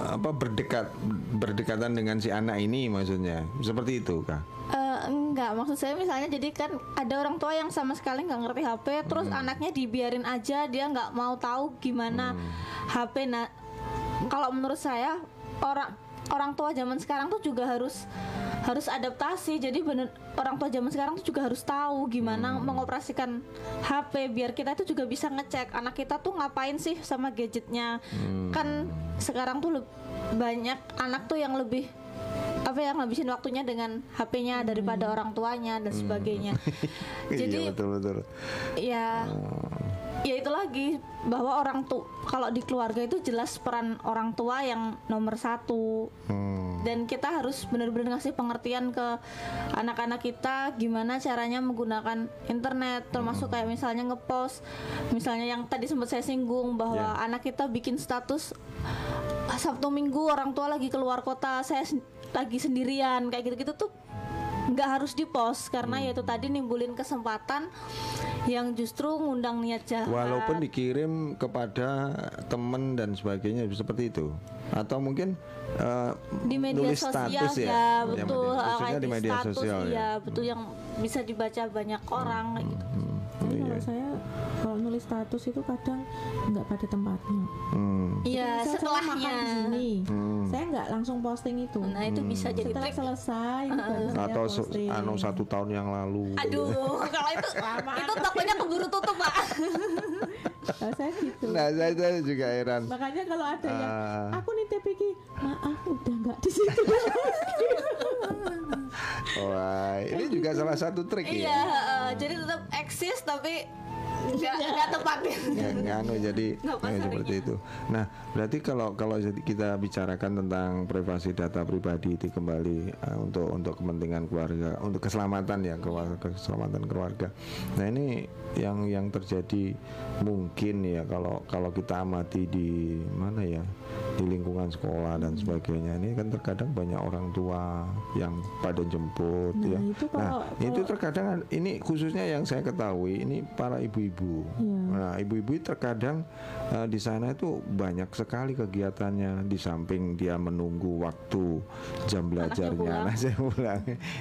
apa berdekat berdekatan dengan si anak ini maksudnya. Seperti itu kah Eh, enggak, maksud saya misalnya jadi kan ada orang tua yang sama sekali nggak ngerti HP, terus anaknya dibiarin aja, dia nggak mau tahu gimana HP. Nah, kalau menurut saya orang orang tua zaman sekarang tuh juga harus harus adaptasi. Jadi bener orang tua zaman sekarang tuh juga harus tahu gimana mengoperasikan HP biar kita itu juga bisa ngecek anak kita tuh ngapain sih sama gadgetnya. Kan sekarang tuh banyak anak tuh yang lebih apa yang ngabisin waktunya dengan HP-nya daripada orang tuanya dan sebagainya. Jadi iya betul betul ya ya itu lagi bahwa orang tuh kalau di keluarga itu jelas peran orang tua yang nomor satu Hmm. dan kita harus benar-benar ngasih pengertian ke anak-anak kita gimana caranya menggunakan internet termasuk kayak misalnya ngepost misalnya yang tadi sempat saya singgung bahwa Ya. anak kita bikin status "Ah, Sabtu Minggu orang tua lagi keluar kota saya lagi sendirian kayak gitu-gitu tuh nggak harus dipost karena Hmm. ya itu tadi nimbulin kesempatan yang justru ngundang niat jahat. Walaupun dikirim kepada teman dan sebagainya seperti itu. Atau mungkin eh, di media nulis sosial status ya, ya, Ya, betul. media- ah, khususnya di media status sosial ya. iya betul yang bisa dibaca banyak orang kayak gitu. Hmm, Tapi iya. kalau saya kalau nulis status itu kadang nggak pada tempatnya Hmm, Iya, saya setelahnya. makan di sini hmm. saya nggak langsung posting itu Nah, itu bisa jadi setelah trik. selesai saya atau posting. anu satu tahun yang lalu Aduh, kalau itu itu tokonya keburu tutup, Pak. Kalau saya gitu nah saya, saya juga heran makanya kalau ada yang Ah. aku nitip iki maaf udah nggak di situ salah satu trik Iya, ya. heeh. jadi tetap eksis tapi nggak nggak tepatnya. Ya, nganu jadi Nggak ya, seperti itu. Nah, berarti kalau kalau kita bicarakan tentang privasi data pribadi itu kembali eh, untuk untuk kepentingan keluarga, untuk keselamatan ya keluarga, keselamatan keluarga. Nah, ini yang yang terjadi mungkin ya kalau kalau kita amati di mana ya di lingkungan sekolah dan sebagainya ini kan terkadang banyak orang tua yang pada jemput Nah, ya. itu nah, kalau- itu kalau- terkadang ini khususnya yang saya ketahui ini para ibu-ibu. Iya. Nah, ibu-ibu terkadang eh, di sana itu banyak sekali kegiatannya di samping dia menunggu waktu jam belajarnya. Nah, saya pulang.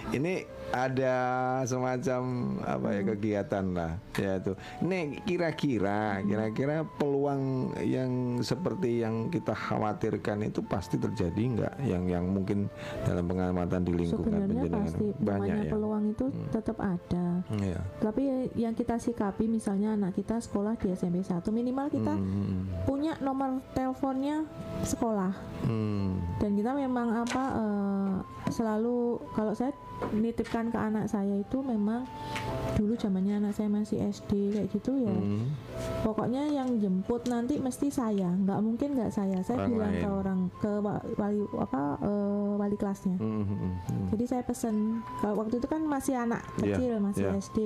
Ini ada semacam apa Hmm. ya kegiatan lah ya itu. Ini kira-kira Hmm. kira-kira peluang yang seperti yang kita khawatirkan itu pasti terjadi nggak yang yang mungkin dalam pengamatan di lingkungan sebenarnya penjenengan pasti banyak ya. peluang itu tetap ada Iya. tapi yang kita sikapi misalnya anak kita sekolah di SMP 1 minimal kita Hmm. punya nomor teleponnya sekolah Hmm. dan kita memang apa eh, selalu kalau saya nitipkan ke anak saya itu memang dulu zamannya anak saya masih SD kayak gitu ya Hmm. pokoknya yang jemput nanti mesti saya nggak mungkin nggak saya saya Orang bilang ke lain. orang ke wa- wali apa eh, wali kelasnya Hmm, hmm, hmm, hmm. jadi saya pesen kalau waktu itu kan masih anak Iya, kecil masih iya. SD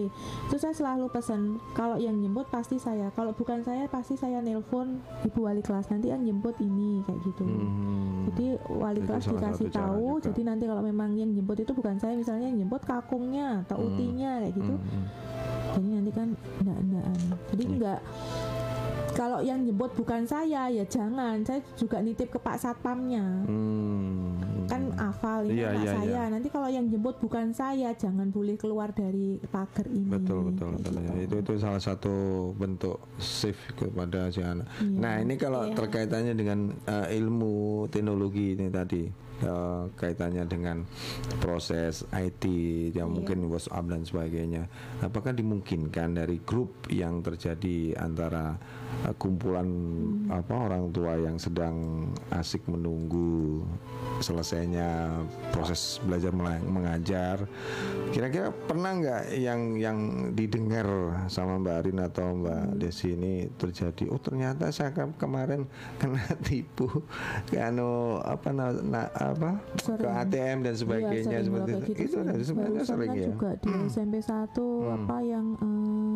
itu saya selalu pesen kalau yang jemput pasti saya kalau bukan saya pasti saya nelpon ibu wali kelas nanti yang jemput ini kayak gitu Hmm. jadi wali kelas dikasih tahu juga. jadi nanti kalau memang yang jemput itu bukan saya misalnya jemput kakungnya atau Hmm. utinya kayak gitu Hmm, hmm. jadi nanti kan enggak enggak jadi Iya. enggak kalau yang jemput bukan saya ya jangan saya juga nitip ke pak satpamnya Hmm. kan hafal ini Iya, anak iya, saya. iya. Nanti kalau yang jemput bukan saya, jangan boleh keluar dari pagar ini. Betul betul betul gitu. ya. Itu itu salah satu bentuk shift kepada si anak. Iya. Nah ini kalau terkaitannya dengan eh, ilmu teknologi ini tadi eh, kaitannya dengan proses IT yang mungkin WhatsApp dan sebagainya. Apakah dimungkinkan dari grup yang terjadi antara eh, kumpulan Hmm. apa orang tua yang sedang asik menunggu selesainya proses belajar mengajar kira-kira pernah nggak yang yang didengar sama Mbak Arin atau Mbak Desi ini terjadi oh ternyata saya ke- kemarin kena tipu kano apa na, na- apa ke Sering. ATM dan Iya, sebagainya sering seperti itu. gitu itu sebenarnya sering kan ya? juga di SMP 1 apa yang eh,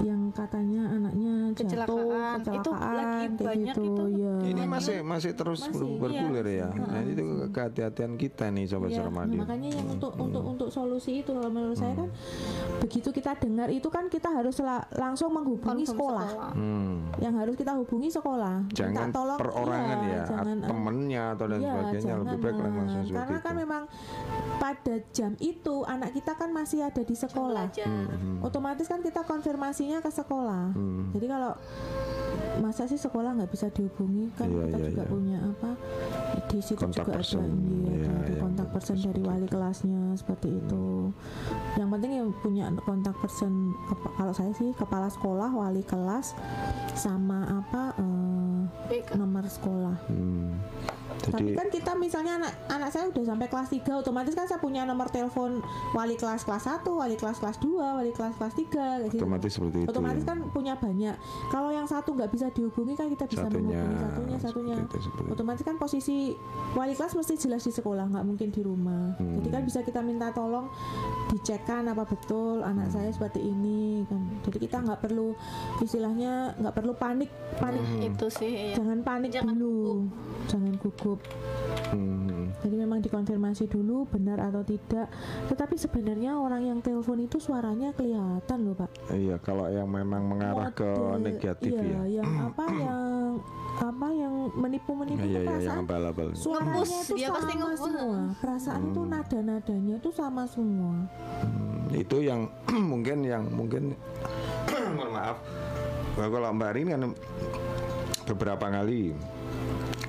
yang katanya anaknya jatuh Kecelakaan. Itu kecelakaan lagi kayak banyak gitu itu. ya ini masih masih terus Masih, ber- bergulir ya. Nah itu kehati-hatian kita nih sobat Iya, Sermadi. nah, makanya yang untuk untuk untuk solusi itu kalau menurut saya kan begitu kita dengar itu kan kita harus la- langsung menghubungi Confirm sekolah. Hmm. yang harus kita hubungi sekolah. Minta jangan tolong perorangan iya, ya jangan, eh, temennya atau dan iya, sebagainya lebih baik jangan, langsung seperti karena itu. kan memang pada jam itu anak kita kan masih ada di sekolah. Hmm, otomatis kan kita konfirmasinya ke sekolah Hmm. jadi kalau masa sih sekolah nggak bisa dihubungi kan Iya, kita iya, juga iya. punya apa di situ Kontak juga person. ada, iya, ada, iya, kontak betul, person dari wali kelasnya seperti itu yang penting yang punya kontak person kalau saya sih kepala sekolah wali kelas sama apa eh, nomor sekolah Hmm. Tapi jadi kan kita misalnya anak anak saya udah sampai kelas 3 otomatis kan saya punya nomor telepon wali kelas kelas 1, wali kelas kelas 2, wali kelas kelas 3 kayak gitu. otomatis seperti itu Otomatis kan punya banyak. Kalau yang satu nggak bisa dihubungi kan kita bisa Satunya, menghubungi satunya, satunya. seperti itu, seperti itu. Otomatis kan posisi wali kelas mesti jelas di sekolah, nggak mungkin di rumah. Hmm. Jadi kan bisa kita minta tolong dicekkan apa betul anak Hmm. saya seperti ini kan. Jadi kita nggak perlu istilahnya nggak perlu panik, panik. Hmm. itu sih ya. Jangan panik Jangan dulu. Jangan gugup. Hmm. Jadi memang dikonfirmasi dulu benar atau tidak. Tetapi sebenarnya orang yang telepon itu suaranya kelihatan loh pak. iya kalau yang memang mengarah ke Mode- negatif iya, ya yang apa yang apa yang menipu-menipu iya itu iya yang perasaan abal-abal suaranya Ngebus, itu dia pasti sama ngebus. semua. Perasaan itu nada-nadanya itu sama semua. Hmm, itu yang mungkin yang mungkin mohon maaf kalau Mbak Rin kan beberapa kali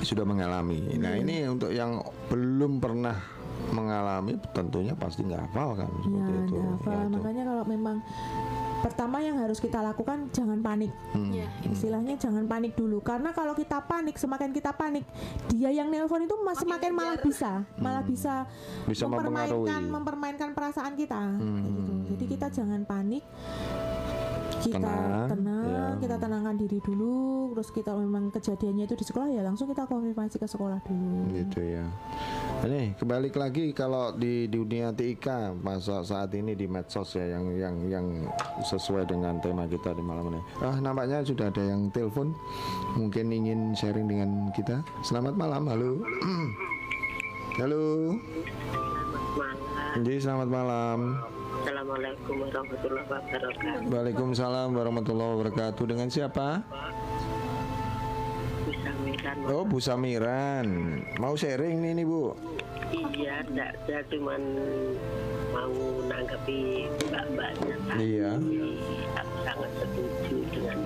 sudah mengalami. Nah Iya. ini untuk yang belum pernah mengalami tentunya pasti nggak hafal kan Ya, seperti itu. nggak hafal. Ya, itu. makanya kalau memang pertama yang harus kita lakukan jangan panik. Hmm. Ya, Istilahnya jangan panik dulu karena kalau kita panik semakin kita panik dia yang nelpon itu mas- semakin malah bisa malah bisa, Hmm. Bisa mempermainkan mempengaruhi. mempermainkan perasaan kita Hmm. kayak gitu. Jadi kita jangan panik kita Tenang, tenang, ya. kita tenangkan diri dulu terus kita memang kejadiannya itu di sekolah ya langsung kita konfirmasi ke sekolah dulu gitu ya. Ini kembali lagi kalau di dunia TIK masa saat ini di medsos ya yang yang yang sesuai dengan tema kita di malam ini. Ah nampaknya sudah ada yang telepon mungkin ingin sharing dengan kita. Selamat malam, halo. halo. malam. Jadi selamat malam. Assalamualaikum warahmatullahi wabarakatuh. Waalaikumsalam warahmatullahi wabarakatuh. Dengan siapa? Bisa Miran. Oh, Bu Samiran. Mau sharing nih nih, Bu. Iya, enggak saya cuman mau nanggapi mbak-mbaknya tadi. Iya. Aku sangat setuju dengan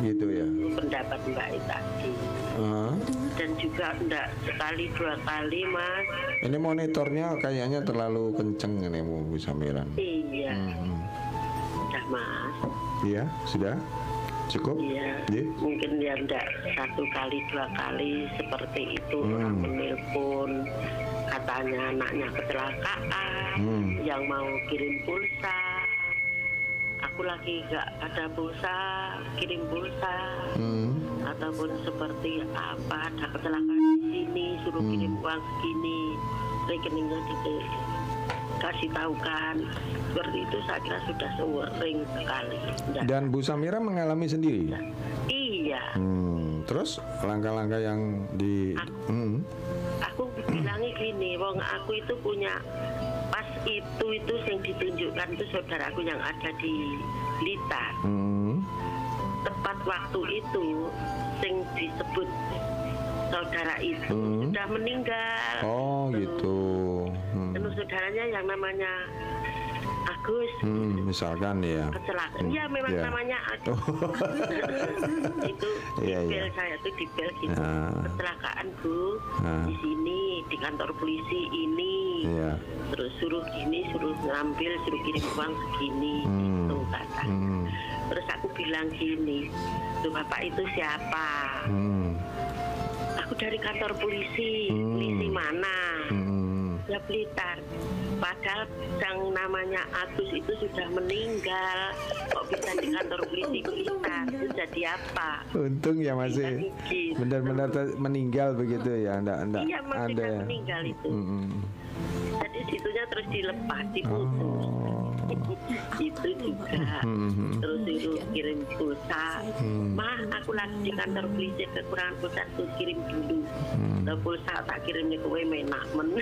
Gitu ya. pendapat mbak tadi. Ah. Dan juga enggak sekali dua kali mas. Ini monitornya kayaknya terlalu kenceng nih Bu Bu Samiran. Iya, Hmm. udah mas. Iya, sudah? Cukup? Iya. Iya. Mungkin ya enggak satu kali dua kali seperti itu Hmm. orang menelpon katanya anaknya kecelakaan Hmm. yang mau kirim pulsa aku lagi gak ada pulsa kirim pulsa Hmm. ataupun seperti apa ada kecelakaan di sini suruh Hmm. kirim uang segini rekeningnya dikasih tahu kan seperti itu saya kira sudah sering sekali Nggak- Dan Bu Samira mengalami sendiri. iya Hmm. Terus langkah-langkah yang di hmm. aku bilangnya gini wong aku itu punya itu itu yang ditunjukkan itu saudaraku yang ada di Blitar Hmm. tepat waktu itu sing disebut saudara itu Hmm. sudah meninggal. Oh gitu. Hmm. Saudaranya yang namanya Agus Hmm, misalkan ya. kecelakaan. Iya memang ya. namanya Agus. itu Iya, di iya. bel saya tuh bel gitu. Ah. Kecelakaan bu Ah. di sini di kantor polisi ini. Iya. Terus suruh gini, suruh ngambil, suruh kirim uang segini, Hmm. gitu kata. Hmm. Terus aku bilang gini, tuh bapak itu siapa? Hmm. Aku dari kantor polisi, Hmm. polisi mana? Hmm. Ya Blitar. Padahal yang namanya Agus itu sudah meninggal. Kok bisa di kantor polisi Blitar? Itu jadi apa? Untung ya masih gitu. benar-benar meninggal begitu ya, enggak enggak Iya masih kan ya. meninggal itu. Hmm. Jadi situnya terus dilepas, diputus. Oh. Itu juga Hmm. terus suruh kirim pulsa Hmm. mah aku lagi di kantor polisi kekurangan pulsa tuh kirim dulu Hmm. Pulsa tak kirim nih kowe menak men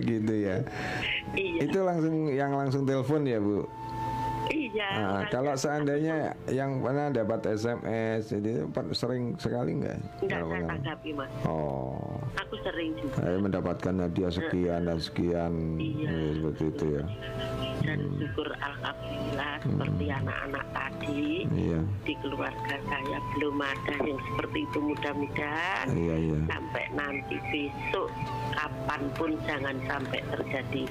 gitu ya. iya Itu langsung yang langsung telepon ya, Bu. Iya Nah, kalau seandainya yang pernah dapat SMS, jadi sering sekali enggak? enggak Kalau saya tanggapi mas Oh, aku sering juga saya mendapatkan hadiah sekian dan sekian, Iya. Ya, seperti itu ya. dan syukur alhamdulillah seperti anak-anak tadi Iya, di keluarga saya belum ada yang seperti itu mudah-mudahan iya, iya. sampai nanti besok kapan pun jangan sampai terjadi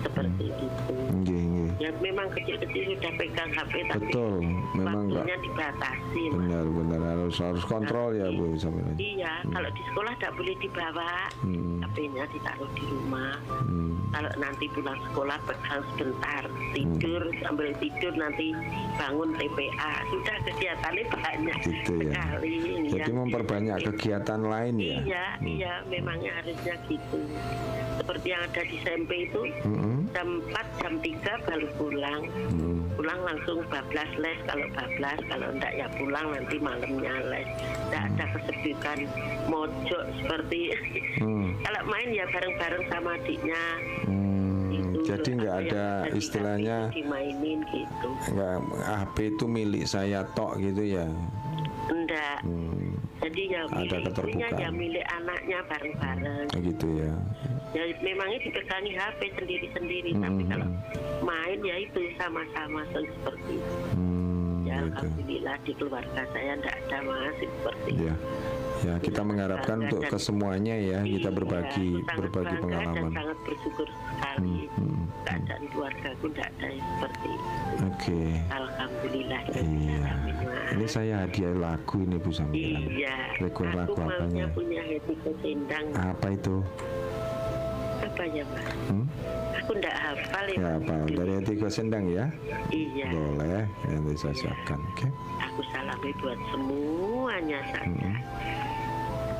seperti itu Nggih, nggih. Ya memang kecil-kecil sudah pegang HP tapi Betul, memang enggak waktunya dibatasi Mas. benar-benar harus harus kontrol ya, Bu, sampai iya kalau di sekolah tidak boleh dibawa Hmm. HP-nya ditaruh di rumah Hmm. kalau nanti pulang sekolah pegang sebentar tidur sambil tidur nanti bangun TPA sudah kegiatannya banyak Gitu ya. sekali Jadi ya. memperbanyak kegiatan lain ya. Iya, iya, memangnya harusnya gitu. Seperti yang ada di SMP itu, Mm-mm. jam 4, jam 3 baru pulang. Hmm. Pulang langsung bablas les, kalau bablas, kalau enggak ya pulang nanti malamnya les. Enggak ada kesepikan mojok seperti Hmm. kalau main ya bareng-bareng sama adiknya. Hmm. Gitu. Jadi nggak ada istilahnya dimainin gitu. nggak HP itu milik saya tok gitu ya. Enggak. Hmm. Jadi ya Ada istrinya keterbukaan. ya milik anaknya bareng-bareng. Gitu ya. ya memangnya dipegangi HP sendiri-sendiri tapi Hmm. kalau main ya itu sama-sama seperti itu. Hmm. ya Gitu. alhamdulillah di keluarga saya tidak ada masih seperti itu. Ya. Ya, kita mengharapkan untuk ke semuanya ya kita Iya, berbagi aku sangat berbagi pengalaman. dan sangat bersyukur sekali Hmm. keadaan keluargaku tidak ada yang seperti itu. Oke. alhamdulillah Iya. Ini saya hadiah lagu ini Bu Samira. iya aku lagu apanya? maunya punya hati kesendang Apa itu? apa ya mas Hmm? aku tidak hafal ya, Ya apa? Dari hati sendang ya? iya Boleh. Nanti saya siapkan. Oke. Aku salami buat semuanya saja. Hmm.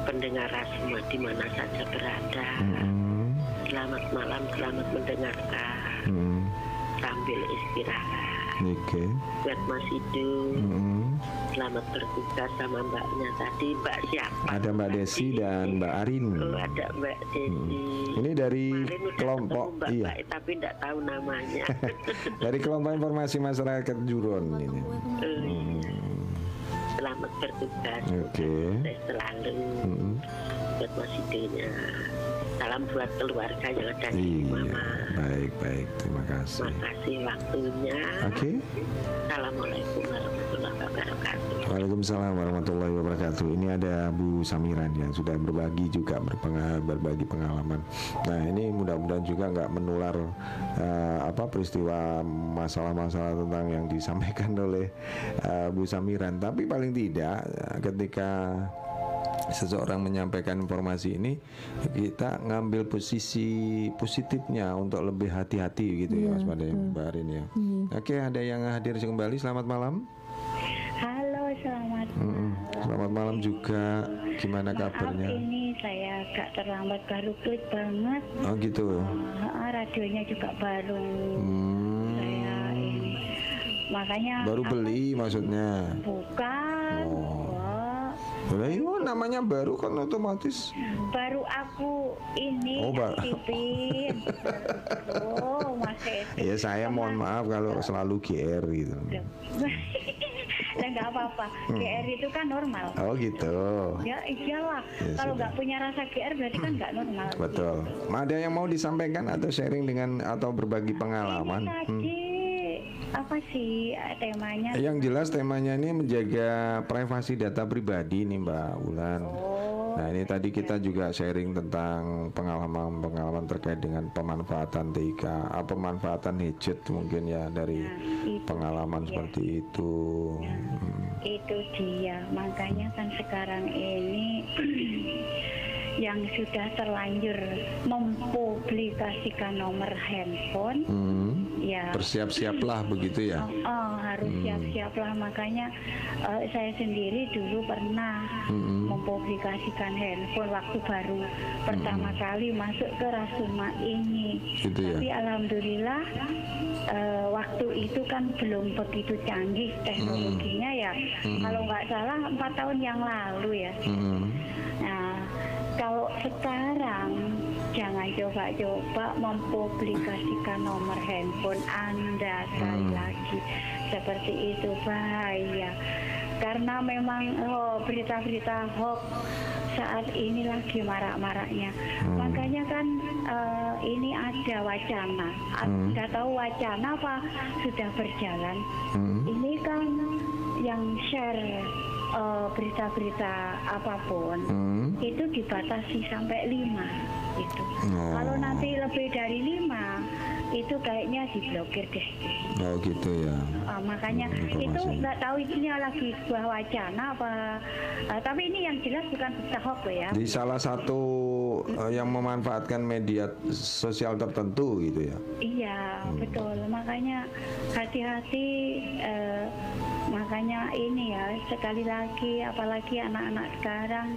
Pendengar semua di mana saja berada. Hmm. Selamat malam, selamat mendengarkan Hmm. sambil istirahat. Oke. Buat Mas Idu, Hmm. selamat bertugas sama mbaknya tadi. Mbak siapa? Ada Mbak Desi dan Mbak Arin. Oh, ada Mbak Desi. Ini dari kelompok Mbak iya, Mbak, tapi tidak tahu namanya. dari kelompok informasi masyarakat Juron ini. Eh, Selamat bertugas. Oke. Saya selalu Hmm. buat Mas Idunya. Salam buat keluarga yang ada di Iya, Mama. baik baik, terima kasih. Makasih waktunya. Oke, Assalamualaikum warahmatullahi wabarakatuh. Waalaikumsalam warahmatullahi wabarakatuh. Ini ada Bu Samiran yang sudah berbagi juga berpengal berbagi pengalaman. Nah ini mudah-mudahan juga nggak menular eh, apa peristiwa masalah-masalah tentang yang disampaikan oleh eh, Bu Samiran. Tapi paling tidak eh, ketika seseorang menyampaikan informasi ini kita ngambil posisi positifnya untuk lebih hati-hati gitu ya Mas Pada Mbak Arin ya. Oke ada yang hadir kembali selamat malam. Halo, selamat Mm-mm. Selamat malam juga. Gimana Maaf kabarnya? ini saya agak terlambat baru klik banget. Oh gitu. Ah, radionya juga baru saya Hmm. ini. Makanya Baru apa- beli maksudnya. bukan. Oh. Lah iya namanya baru kan otomatis. baru aku ini Oh, aktifin. Oh, masih Ya saya mohon maaf kalau selalu GR gitu. Lah nggak apa-apa. Hmm. GR itu kan normal. Oh gitu. Ya iyalah. Ya, Kalau nggak punya rasa GR berarti kan nggak normal. Betul. Ada yang mau disampaikan atau sharing dengan atau berbagi Ini pengalaman? Hmm. Apa sih eh, temanya? Yang jelas temanya ini menjaga privasi data pribadi nih Mbak Wulan. Nah ini tadi kita juga sharing tentang pengalaman-pengalaman terkait dengan pemanfaatan TIK, ah, pemanfaatan hijat mungkin ya dari itu pengalaman dia. seperti itu. Hmm. Itu dia. Makanya kan sekarang ini yang sudah terlanjur mempublikasikan nomor handphone Hmm. ya Bersiap-siaplah begitu ya. Oh, oh, harus siap-siap lah makanya eh, saya sendiri dulu pernah Hmm. mempublikasikan handphone waktu baru pertama kali masuk ke Rasuma ini. Gitu ya. Tapi alhamdulillah eh, waktu itu kan belum begitu canggih teknologinya ya. Kalau nggak salah empat tahun yang lalu ya. Hmm. Nah, kalau sekarang jangan coba-coba mempublikasikan nomor handphone Anda sekali lagi seperti itu bahaya. Karena memang oh, berita-berita hoax saat ini lagi marak-maraknya. Makanya kan eh, ini ada wacana. Anda tahu wacana apa sudah berjalan. Hmm. Ini kan yang share eh, berita-berita apa pun Hmm. itu dibatasi sampai lima gitu. Oh. Kalau nanti lebih dari lima itu kayaknya diblokir deh. Oh gitu ya. Ah, makanya Hmm, itu nggak tahu ini lagi sebuah wacana apa. Ah, tapi ini yang jelas bukan berita hoax ya. Di salah satu eh, yang memanfaatkan media sosial tertentu gitu ya. Iya betul. Makanya hati-hati. eh, makanya ini ya sekali lagi apalagi anak-anak sekarang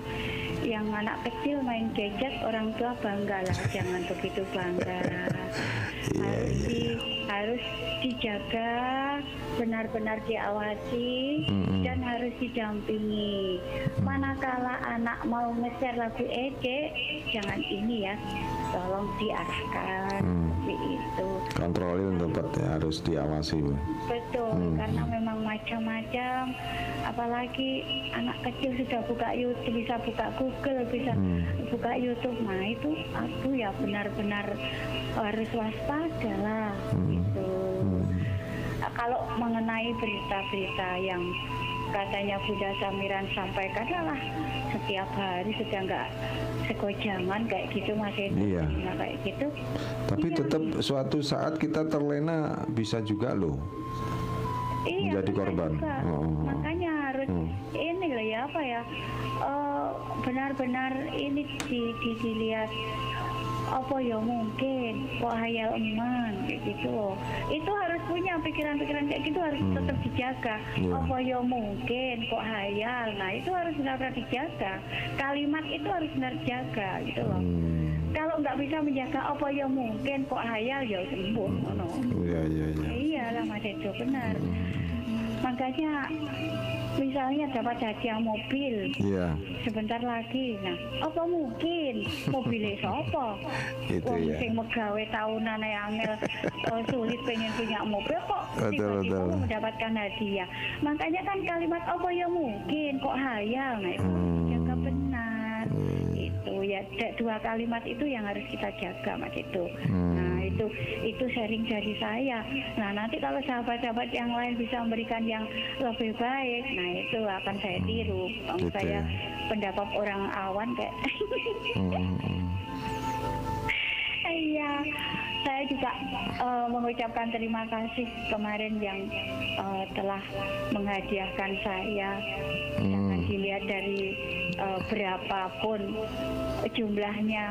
yang anak kecil main gadget orang tua bangga lah jangan begitu bangga. Harus di, harus dijaga benar-benar diawasi dan harus didampingi manakala anak mau nge-share lagu Ede jangan ini ya tolong diarahkan seperti itu Kontrolin tempat ya, harus diawasi. Bu. Betul, karena memang macam-macam. Apalagi anak kecil sudah buka YouTube, bisa buka Google, bisa buka YouTube. Nah itu aku ya benar-benar harus waspada lah. Gitu. Nah, Kalau mengenai berita-berita yang katanya Bunda Samiran sampaikan lah setiap hari sudah nggak sekojangan kayak gitu masih Iya. terima kayak gitu Tapi Iya. tetap suatu saat kita terlena bisa juga loh. Iya, menjadi korban. juga. Oh. Makanya harus Hmm. ini loh ya apa ya eh, benar-benar ini di, di, dilihat apa ya mungkin kok hayal eman kayak gitu loh itu harus punya pikiran-pikiran kayak gitu harus tetap dijaga Iya. apa ya mungkin kok hayal nah itu harus benar-benar dijaga kalimat itu harus benar dijaga gitu loh Hmm. kalau nggak bisa menjaga apa ya mungkin kok hayal ya sembuh ngono. Iya iya iya. Iya lah Mas Edo benar. Makanya misalnya dapat hadiah mobil Iya. sebentar lagi, nah apa mungkin mobilnya sopo? Itu Wong ya. sing megawe tahunan ae angel eh, sulit pengen punya mobil kok tiba-tiba mendapatkan hadiah. Makanya kan kalimat apa ya mungkin kok hayal, nah itu Hmm. benar. Itu ya da- dua kalimat itu yang harus kita jaga Mas itu. Hmm. Nah itu itu sharing dari saya. Nah nanti kalau sahabat-sahabat yang lain bisa memberikan yang lebih baik, nah itu akan saya tiru. Om Gitu saya ya. pendapat orang awan kayak Hmm, hmm. Iya, saya juga eh, mengucapkan terima kasih kemarin yang eh, telah menghadiahkan saya. Jangan dilihat dari eh, berapapun jumlahnya,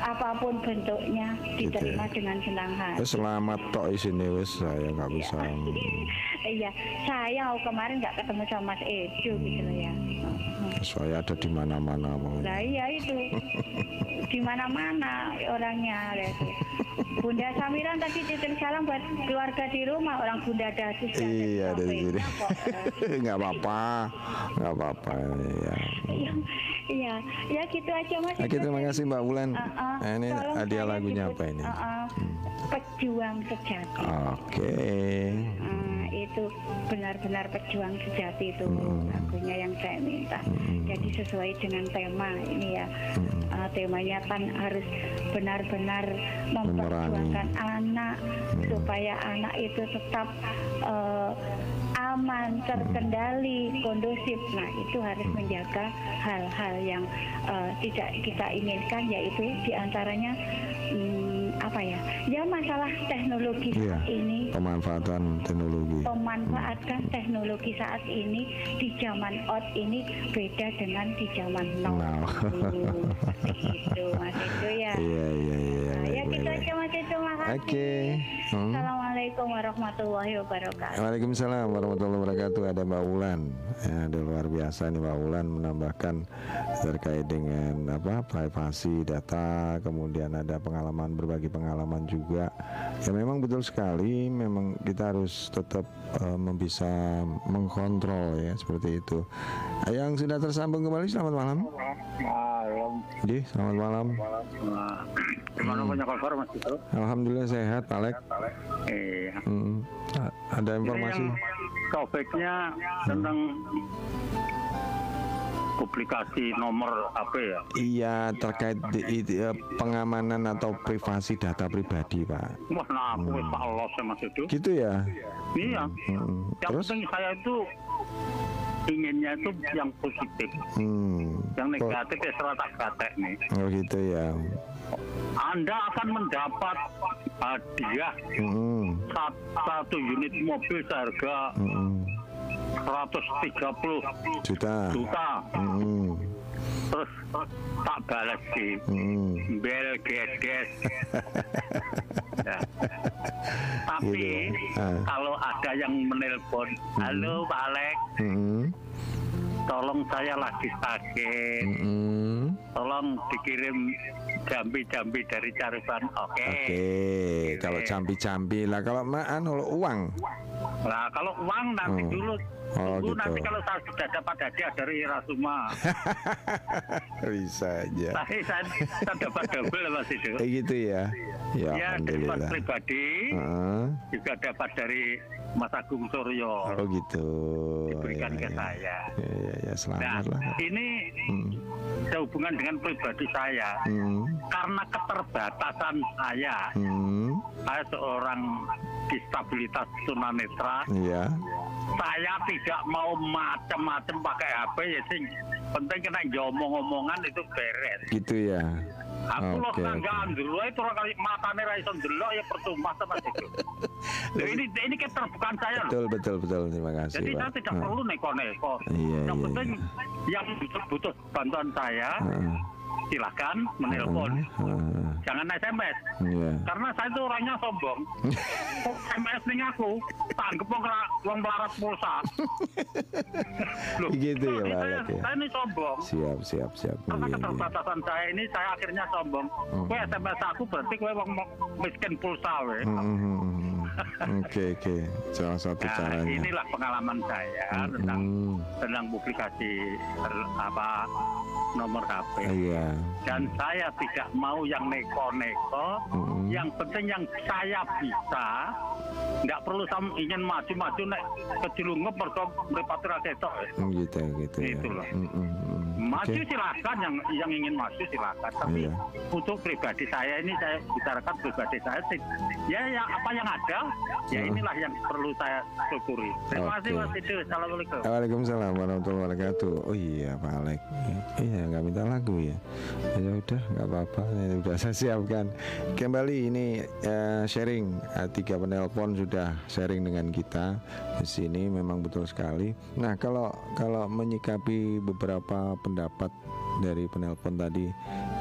apa pun bentuknya, diterima dengan senang hati. Selamat tok isine wes saya nggak bisa. Iya, saya kemarin nggak ketemu sama Mas Edo gitu loh ya. Saya ada di mana-mana mau. Nah iya itu di mana-mana orangnya ya. Bunda Samiran tadi titip salam buat keluarga di rumah orang Bunda yang Iya dari sini. Nggak apa-apa, nggak apa-apa ya. Iya, Iya, ya gitu aja Mas. Oke, terima kasih Mbak Wulan. Uh, uh, Nah, ini hadiah lagunya disebut, apa ini? uh, uh, Pejuang sejati. Oke. Ah, itu benar-benar pejuang sejati itu lagunya yang saya minta. Jadi sesuai dengan tema ini ya. Ah, temanya kan harus benar-benar memperjuangkan anak supaya anak itu tetap eh, aman, terkendali, kondusif. Nah, itu harus menjaga hal-hal yang eh, tidak kita inginkan yaitu di antaranya hmm, apa ya? Ya masalah teknologi Iya. saat ini Pemanfaatan teknologi. memanfaatkan teknologi saat ini di zaman out ini beda dengan di zaman now. Now. Hmm, Begitu Mas itu ya. Iya, iya, iya. Nah, ya gitu baik, aja Mas itu makasih. Oke. Hmm. Assalamualaikum warahmatullahi wabarakatuh. Waalaikumsalam warahmatullahi wabarakatuh. Ada Mbak Wulan. Ya, ada luar biasa nih Mbak Wulan menambahkan terkait dengan apa privasi data, kemudian ada pengalaman berbagi pengalaman juga. Ya memang betul sekali. Memang kita harus tetap eh, bisa mengkontrol ya seperti itu. Yang sudah tersambung kembali selamat malam. Malam. Selamat malam. Nah, gimana punya kabar Mas itu? Alhamdulillah sehat, Alek. Iya. Hmm, ada informasi? Ini yang topiknya tentang publikasi nomor HP ya. Iya terkait di, i- eh, pengamanan atau privasi data pribadi pak. Wah, nah aku wis tak los ya Mas itu. Gitu ya. Iya. Hmm, Yang Terus? penting saya itu inginnya itu yang positif. Hmm. Yang negatif ya serata gatek nih. Oh gitu ya. Anda akan mendapat hadiah Hmm, sat- satu unit mobil seharga hmm, 130 Juta. juta. Hmm, Terus tak balas sih. hmm. bel. Ya. Tapi Gitu. Ah. kalau ada yang menelpon, halo Pak Alek, Hmm, tolong saya lagi sakit, hmm. tolong dikirim jambi-jambi dari Caruban, oke? Oke, kalau campi-campi lah kalau maan kalau uang. Nah kalau uang nanti Oh. dulu, Oh, tunggu gitu. nanti kalau saya sudah dapat hadiah dari Rasuma, Bisa aja. tapi saya, saya dapat double mas itu. Kayak gitu ya. Ya, Ya alhamdulillah. pribadi, Heeh. juga dapat dari Mas Agung Suryo. Oh gitu. diberikan Ya, ke ya. saya. Ya, ya, ya, Nah, selamat lah. ini Hmm. sehubungan dengan pribadi saya. Hmm. Karena keterbatasan saya, Hmm. saya seorang disabilitas tunanetra, Iya. Saya tidak mau macam-macam pakai HP ya sing penting kena ngomong-ngomongan itu beres. Gitu ya. Aku loh Oke, tangga oke. andelo itu orang kali matane ra iso ndelok ya percuma sama itu. Loh, ini ini keterbukaan saya loh. Betul betul betul. Terima kasih Jadi Pak. saya tidak Nah, perlu neko-neko. Iya, yang iya, penting yang butuh, butuh bantuan saya, silakan menelpon. heeh, Jangan SMS. Iya. Karena saya itu orangnya sombong. SMS ning aku, tanggep wong ra- wong melarat pulsa. Loh, Gitu ya, Pak saya, ya? saya ini sombong. Siap siap siap. Karena Iya, iya. keterbatasan saya ini saya akhirnya sombong. Hmm. SMS aku berarti kowe wong miskin pulsa we. Hmm, hmm, hmm, hmm. Oke oke. Salah satu Nah, caranya. inilah pengalaman saya tentang Hmm. tentang publikasi ter- apa nomor HP. Iya. Dan saya tidak mau yang neko-neko. Hmm. Yang penting yang saya bisa, nggak perlu sam ingin maju-maju kecilungup mergo mripate ra ketok. ya. Hmm, Gitu gitu ya. Gitu loh. Hmm, hmm, hmm. Maju Oke. silakan yang yang ingin maju silakan. Tapi Iya. untuk pribadi saya ini saya bicarakan pribadi saya sih. Ya ya apa yang ada, ya Hmm. inilah yang perlu saya syukuri. Terima kasih. Mas Idu. Assalamualaikum. Waalaikumsalam warahmatullahi wabarakatuh. Oh iya Pak Alek. Iya nggak minta lagu ya. Ya udah nggak apa-apa. Ini udah saya siapkan. Kembali ini eh, sharing Eh, tiga penelpon sudah sharing dengan kita di sini memang betul sekali. Nah kalau kalau menyikapi beberapa pendapat dari penelpon tadi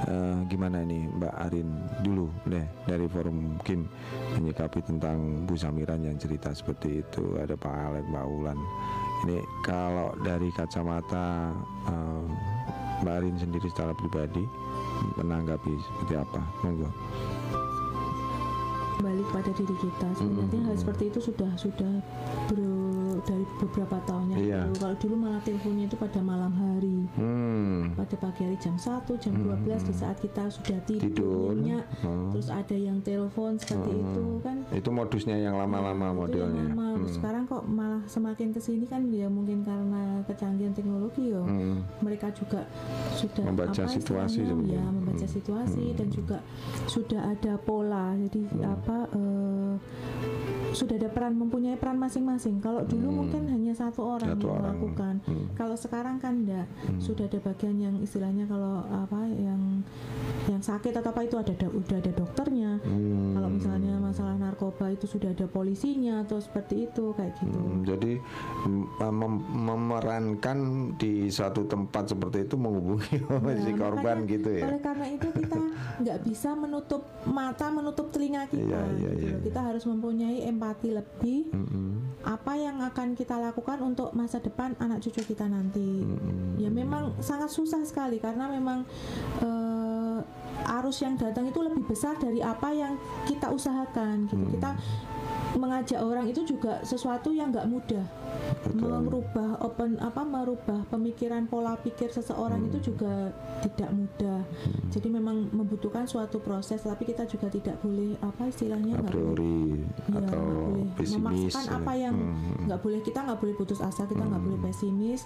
eh, gimana ini Mbak Arin dulu deh dari forum Kim menyikapi tentang Bu Samiran yang cerita seperti itu ada Pak Alek Mbak Ulan ini kalau dari kacamata eh, Mbak Arin sendiri secara pribadi menanggapi seperti apa? Monggo. Kembali kepada diri kita. Sebenarnya hal seperti itu sudah sudah ber- dari beberapa tahun yang lalu. Kalau dulu malah teleponnya itu pada malam hari. Hmm. pada pagi hari jam 1, jam 12 di saat kita sudah tidur, Tidur. nyenyak. Hmm. terus ada yang telepon seperti itu kan Itu modusnya yang lama-lama yang modelnya. lama. Hmm. sekarang kok malah semakin ke sini kan ya mungkin karena kecanggihan teknologi ya Hmm. mereka juga sudah Membaca apa situasi sebenarnya. ya membaca Hmm. situasi dan juga sudah ada pola jadi apa eh, sudah ada peran mempunyai peran masing-masing kalau dulu mungkin hanya satu orang Hmm. Satu yang orang. melakukan Hmm. kalau sekarang kan enggak sudah ada bagian yang istilahnya kalau apa yang yang sakit atau apa itu ada ada- udah ada dokternya Hmm. kalau misalnya masalah narkoba itu sudah ada polisinya atau seperti itu kayak gitu Hmm, jadi mem- memerankan di satu tempat seperti itu menghubungi si Nah, korban makanya gitu ya. Oleh karena itu kita nggak bisa menutup mata, menutup telinga kita. Iya, iya, gitu iya. loh. Kita harus mempunyai empati lebih. Mm-mm. Apa yang akan kita lakukan untuk masa depan anak cucu kita nanti? Mm-mm. Ya memang sangat susah sekali karena memang eh, arus yang datang itu lebih besar dari apa yang kita usahakan. Gitu. Hmm. Kita mengajak orang itu juga sesuatu yang nggak mudah Betul. merubah open apa merubah pemikiran pola pikir seseorang itu juga tidak mudah jadi memang membutuhkan suatu proses tapi kita juga tidak boleh apa istilahnya nggak boleh ya, atau nggak boleh pesimis. memaksakan ya. apa yang Hmm. nggak boleh kita nggak boleh putus asa kita nggak boleh pesimis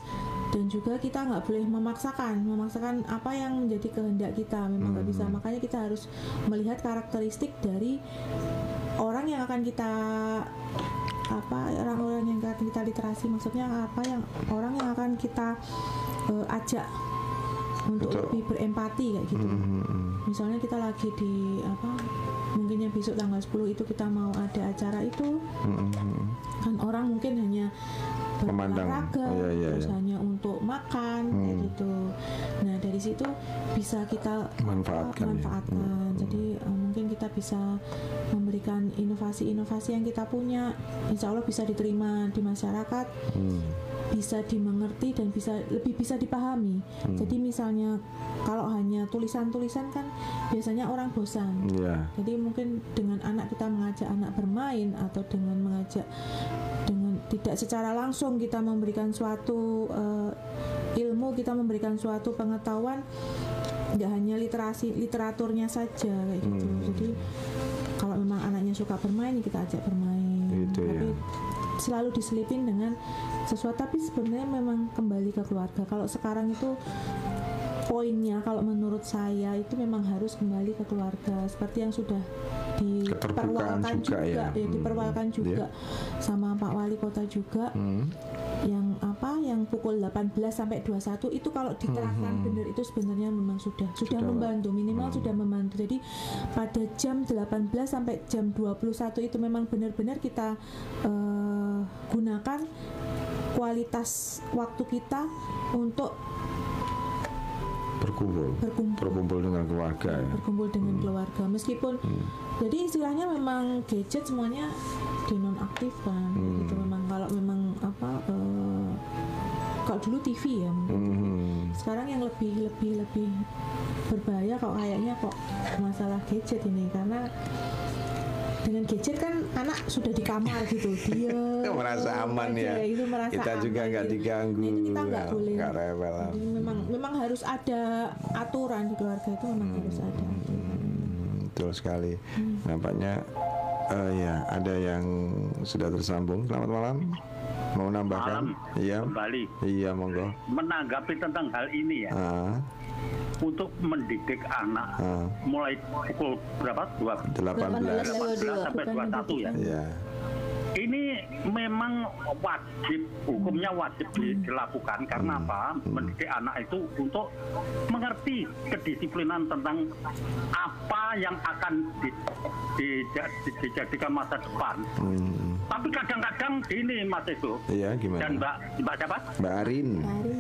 dan juga kita nggak boleh memaksakan memaksakan apa yang menjadi kehendak kita memang nggak bisa makanya kita harus melihat karakteristik dari orang yang akan kita apa orang-orang yang akan kita literasi? Maksudnya apa yang orang yang akan kita eh, ajak untuk Betul. lebih berempati kayak gitu? Hmm, hmm, misalnya kita lagi di apa mungkin yang besok tanggal 10 itu kita mau ada acara itu hmm, hmm, hmm. kan orang mungkin hanya Memandang. berolahraga Oh, iya, iya, terus iya. hanya untuk makan kayak Hmm. gitu nah dari situ bisa kita Manfaatkan ya. manfaatkan Hmm. jadi eh, mungkin kita bisa memberikan inovasi-inovasi yang kita punya insya Allah bisa diterima di masyarakat Hmm. Bisa dimengerti dan bisa lebih bisa dipahami Hmm. jadi misalnya kalau hanya tulisan-tulisan kan biasanya orang bosan Iya. jadi mungkin dengan anak kita mengajak anak bermain atau dengan mengajak dengan tidak secara langsung kita memberikan suatu eh, ilmu, kita memberikan suatu pengetahuan nggak hanya literasi literaturnya saja kayak gitu. Hmm. Jadi kalau memang anaknya suka bermain, ya kita ajak bermain. Gitu ya. tapi selalu diselipin dengan sesuatu tapi sebenarnya memang kembali ke keluarga. Kalau sekarang itu poinnya kalau menurut saya itu memang harus kembali ke keluarga seperti yang sudah diperwalkan juga ya. Hmm. diperwalkan Iya. juga sama Pak Wali Kota juga Hmm. yang apa yang pukul 18 sampai 21 itu kalau diterapkan benar itu sebenarnya memang sudah sudah, Hmm. Sudah, membantu minimal Hmm. sudah membantu jadi pada jam 18 sampai jam 21 itu memang benar-benar kita eh, gunakan kualitas waktu kita untuk Berkumpul. berkumpul Berkumpul dengan keluarga ya. berkumpul dengan keluarga meskipun jadi istilahnya memang gadget semuanya dinonaktifkan Hmm. gitu memang kalau memang apa eh, kalau dulu TV ya. Hmm. sekarang yang lebih lebih lebih berbahaya kok kayaknya kok masalah gadget ini karena dengan gadget kan anak sudah di kamar gitu dia merasa aman ya. itu merasa Kita juga nggak gitu. diganggu. Nah, ini kita nggak nggak- boleh nggak rewel. Jadi memang memang harus ada aturan di keluarga itu memang harus ada aturan. Hmm, betul sekali. Hmm. Nampaknya eh, ya ada yang sudah tersambung. Selamat malam. Mau nambahkan? Malam. Iya. Kembali Iya, monggo. menanggapi tentang hal ini ya, Ah, untuk mendidik anak ah, mulai pukul berapa? Dua 18. 18 sampai Bukan 21 ya. Iya. Ini memang wajib, hukumnya wajib di- dilakukan karena apa? Mendidik anak itu untuk mengerti kedisiplinan tentang apa yang akan di- di- di- dijadikan masa depan. Hmm, Tapi kadang-kadang gini Mas itu Iya, dan? Mbak Mbak siapa? Mbak Arin.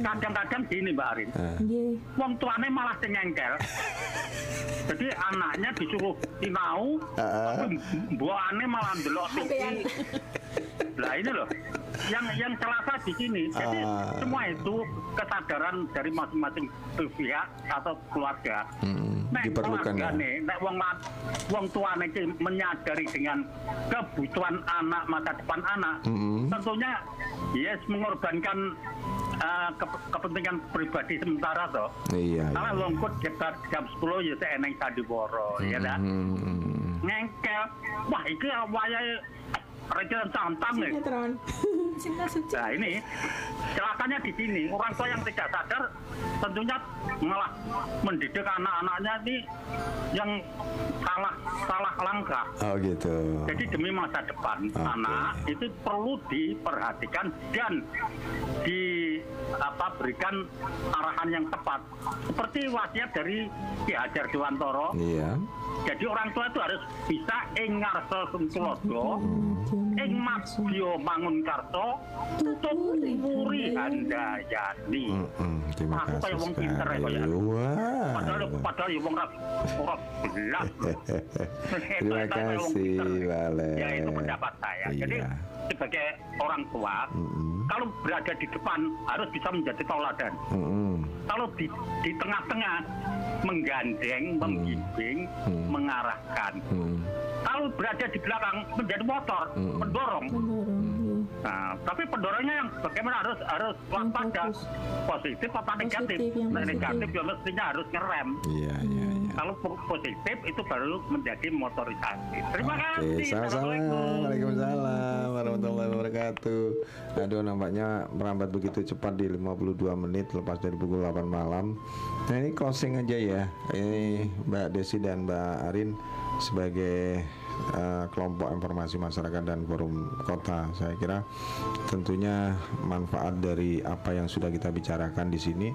Kadang-kadang gini Mbak Arin. Ah, Nggih. Wong tuane malah sing ngengkel. Jadi anaknya disuruh sinau, Ah. tapi buahane malah ndelok TV. Lah ini loh, yang yang celaka di sini. Jadi Ah. semua itu kesadaran dari masing-masing pihak atau keluarga. hmm, Nek diperlukan ya. keluargane, nek wong wong tuane ki menyadari dengan kebutuhan anak masa depan anak, Mm-mm. tentunya yes mengorbankan eh, ke- kepentingan pribadi sementara toh. Iya. Karena iya. longkut jam, jam 10 ya saya eneng sandiwara, ya kan? Hmm, hmm, hmm. Ngengkel, wah iki wayahe rencana santam nih. Nah ini celakanya di sini orang tua yang tidak sadar tentunya malah mendidik anak-anaknya ini yang salah salah langkah. Oh gitu. Jadi demi masa depan Oke. anak itu perlu diperhatikan dan di apa berikan arahan yang tepat. Seperti wasiat dari Ki Hajar Dewantoro. Iya. Jadi orang tua itu harus bisa ingar sesuatu ing mabyo mangun karto tutut muri handayani. Terima Aku kayak kasih wong pinter ya, kayak. Wah. Padahal padahal ya wong ora ora belas. Terima kasih. Valen. Ya itu pendapat saya. Jadi Iya. sebagai orang tua kalau berada di depan harus bisa menjadi tauladan. Kalau di di tengah-tengah menggandeng, membimbing, mengarahkan. Kalau berada di belakang menjadi motor, Hmm. Mendorong, iya. Nah, tapi pendorongnya yang bagaimana harus harus waspada, positif apa negatif? Positif, yang Nah, positif. negatif ya mestinya harus ngerem. Iya, iya, iya. Kalau po- positif itu baru menjadi motorisasi. Terima Oke, kasih. sama-sama. Assalamualaikum. Waalaikumsalam warahmatullahi wabarakatuh. Aduh, nampaknya merambat begitu cepat di 52 menit lepas dari pukul 8 malam. Nah, ini closing aja ya. Ini Mbak Desi dan Mbak Arin sebagai eh, kelompok informasi masyarakat dan forum kota. Saya kira tentunya manfaat dari apa yang sudah kita bicarakan di sini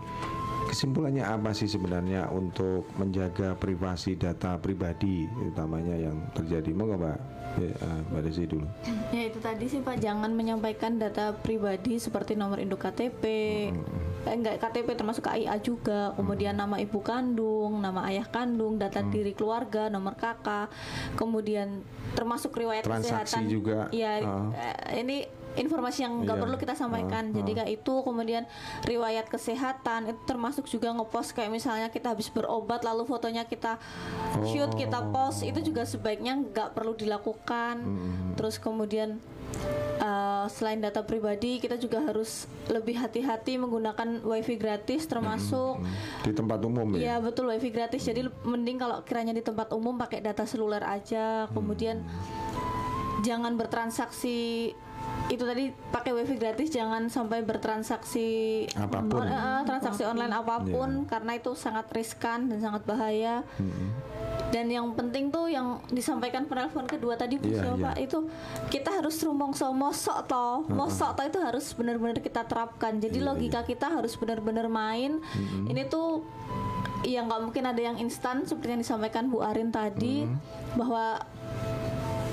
Kesimpulannya apa sih sebenarnya untuk menjaga privasi data pribadi utamanya yang terjadi? Moga Mbak ya, eh, Mbak Desi dulu. Ya itu tadi sih Pak, jangan menyampaikan data pribadi seperti nomor induk KTP, eh, enggak KTP termasuk KIA juga, kemudian nama ibu kandung, nama ayah kandung, data diri keluarga, nomor kakak, kemudian termasuk riwayat Transaksi kesehatan. juga, Ya eh, ini informasi yang nggak Iya, perlu kita sampaikan. ah, Jadi ah. kayak itu kemudian riwayat kesehatan itu termasuk juga ngepost kayak misalnya kita habis berobat lalu fotonya kita shoot kita post itu juga sebaiknya nggak perlu dilakukan. Terus kemudian uh, selain data pribadi kita juga harus lebih hati-hati menggunakan wifi gratis termasuk Di tempat umum Iya ya. betul wifi gratis jadi mending kalau kiranya di tempat umum pakai data seluler aja kemudian jangan bertransaksi itu tadi pakai wifi gratis jangan sampai bertransaksi Apa pun. on- eh, transaksi online apa pun karena itu sangat riskan dan sangat bahaya. Dan yang penting tuh yang disampaikan penelpon kedua tadi Bu iya. Pak itu kita harus rumongso mosok toh. Mosok toh itu harus benar-benar kita terapkan. Jadi Iya, logika kita harus benar-benar main. Ini tuh ya nggak mungkin ada yang instan seperti yang disampaikan Bu Arin tadi bahwa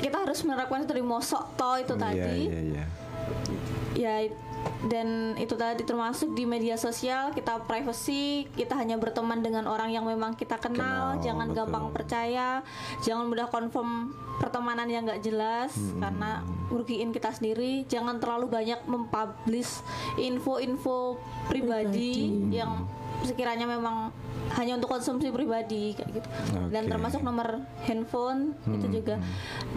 kita harus menerapkan itu dari mosok toh itu Iya, tadi iya, iya. ya dan itu tadi termasuk di media sosial kita privacy kita hanya berteman dengan orang yang memang kita kenal, Kenal, jangan betul. gampang percaya jangan mudah confirm pertemanan yang nggak jelas karena merugiin kita sendiri jangan terlalu banyak mempublish info-info pribadi, yang sekiranya memang hanya untuk konsumsi pribadi kayak gitu. Dan Oke. termasuk nomor handphone itu juga.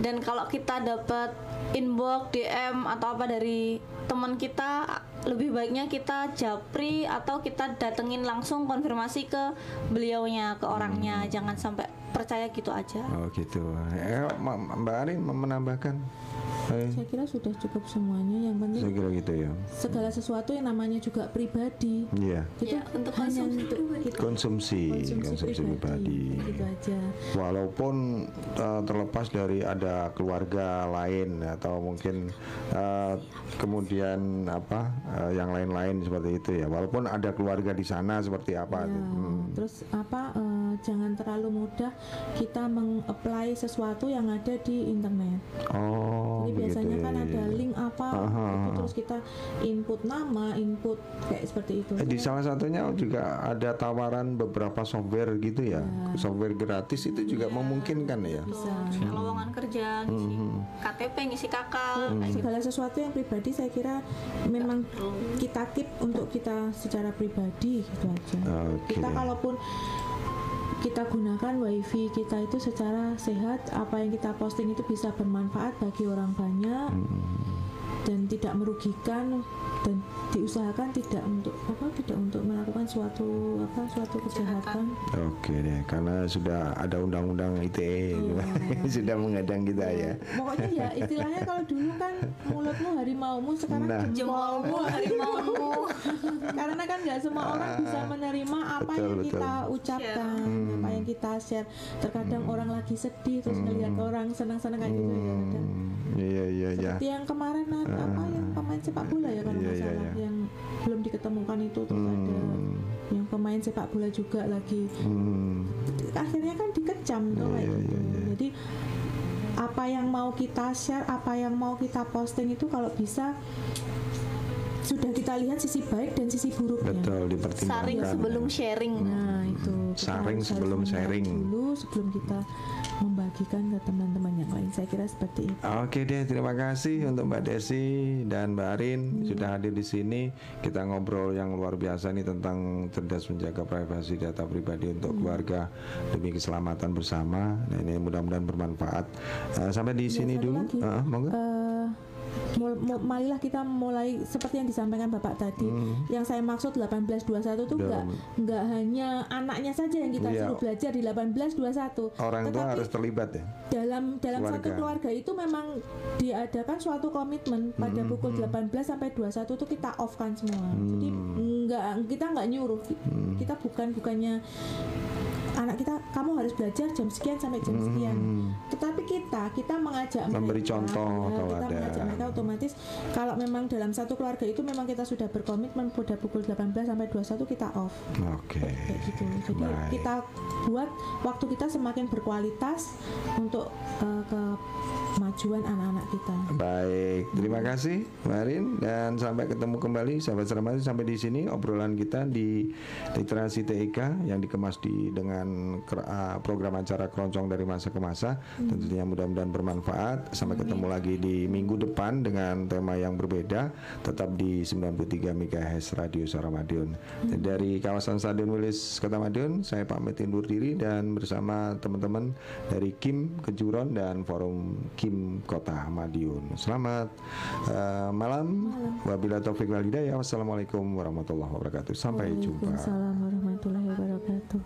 dan kalau kita dapat inbox DM atau apa dari teman kita lebih baiknya kita japri atau kita datengin langsung konfirmasi ke beliaunya ke orangnya jangan sampai percaya gitu aja Oh gitu. Eh, Mbak Arin mau menambahkan? Eh, Saya kira sudah cukup semuanya. Yang penting saya kira gitu ya. segala sesuatu yang namanya juga pribadi Iya. itu Ya, untuk hanya konsumsi untuk kita Konsumsi, konsumsi, pribadi. Gitu aja. Walaupun eh, terlepas dari ada keluarga lain atau mungkin eh, kemudian apa eh, yang lain-lain seperti itu ya. Walaupun ada keluarga di sana seperti apa. Ya, Hmm. Terus apa eh, jangan terlalu mudah kita mengapply sesuatu yang ada di internet. Oh, Jadi begitu biasanya ya, kan ya, ada ya. link apa Aha, gitu, terus kita input nama, input kayak seperti itu. Eh, di salah satunya juga ada tawaran beberapa software gitu ya, software gratis itu juga memungkinkan ya. Bisa. Kayak lowongan kerja ngisi KTP ngisi kakak gitu. Segala sesuatu yang pribadi saya kira memang kita keep untuk kita secara pribadi gitu aja. Oke. Kita kalaupun kita gunakan wifi kita itu secara sehat apa yang kita posting itu bisa bermanfaat bagi orang banyak dan tidak merugikan dan diusahakan tidak untuk apa tidak untuk melakukan suatu apa suatu kejahatan. Oke deh, karena sudah ada undang-undang ITE sudah mengadang kita ya. pokoknya ya istilahnya kalau dulu kan mulutmu harimaumu sekarang Nah. jempolmu harimaumu. Karena kan nggak semua orang bisa menerima apa Betul, yang betul. kita ucapkan apa yang kita share. Terkadang orang lagi sedih terus melihat orang senang-senang kayak gitu ya Hmm, Iya iya iya. seperti yang kemarin ada apa yang pemain sepak bola ya kalau Iya, iya, salah iya. yang belum diketemukan itu terus ada yang pemain sepak bola juga lagi Hmm, akhirnya kan dikecam tuh kayak Iya, gitu. iya, iya. jadi apa yang mau kita share apa yang mau kita posting itu kalau bisa sudah kita lihat sisi baik dan sisi buruknya betul dipertimbangkan. Saring sebelum ya. sharing. nah itu kita Saring sebelum sharing. dulu sebelum kita membagikan ke teman-teman yang lain saya kira seperti itu Oke deh, terima kasih untuk Mbak Desi dan Mbak Arin sudah hadir di sini. Kita ngobrol yang luar biasa nih tentang cerdas menjaga privasi data pribadi untuk keluarga demi keselamatan bersama. Nah ini mudah-mudahan bermanfaat. Eh, sampai di sini satu dulu. lagi. Monggo. Mul- mul- marilah kita mulai seperti yang disampaikan Bapak tadi. Yang saya maksud 1821 itu enggak enggak hanya anaknya saja yang kita Iya. suruh belajar di 1821. Orang tua harus terlibat ya. dalam dalam Keluarga. satu keluarga itu memang diadakan suatu komitmen pada Hmm, pukul 18 sampai 21 itu kita off kan semua. Jadi Hmm. enggak kita enggak nyuruh. Kita bukan bukannya harus belajar jam sekian sampai jam sekian. Tetapi kita kita mengajak Hmm. Memberi mereka, contoh ya, kalau kita ada. mengajak mereka otomatis kalau memang dalam satu keluarga itu memang kita sudah berkomitmen pada pukul 18 sampai 21 kita off Oke. kayak gitu. Jadi Baik. kita buat waktu kita semakin berkualitas untuk eh, kemajuan anak-anak kita. Baik, terima kasih Mbak Arin. Dan sampai ketemu kembali sahabat selamat sampai di sini obrolan kita di literasi TIK yang dikemas di dengan ah, program acara keroncong dari masa ke masa. Tentunya mudah-mudahan bermanfaat. Sampai ketemu lagi di minggu depan dengan tema yang berbeda tetap di 93 MHz Radio Suara Madiun. Dari kawasan Stadion Wilis Kota Madiun saya pamit undur diri dan bersama teman-teman dari Kim Kejuron dan Forum Kim Kota Madiun. Selamat eh, malam. Wabila taufik wal hidayah. Wassalamualaikum warahmatullahi wabarakatuh. Sampai jumpa. Waalaikumsalam warahmatullahi wabarakatuh.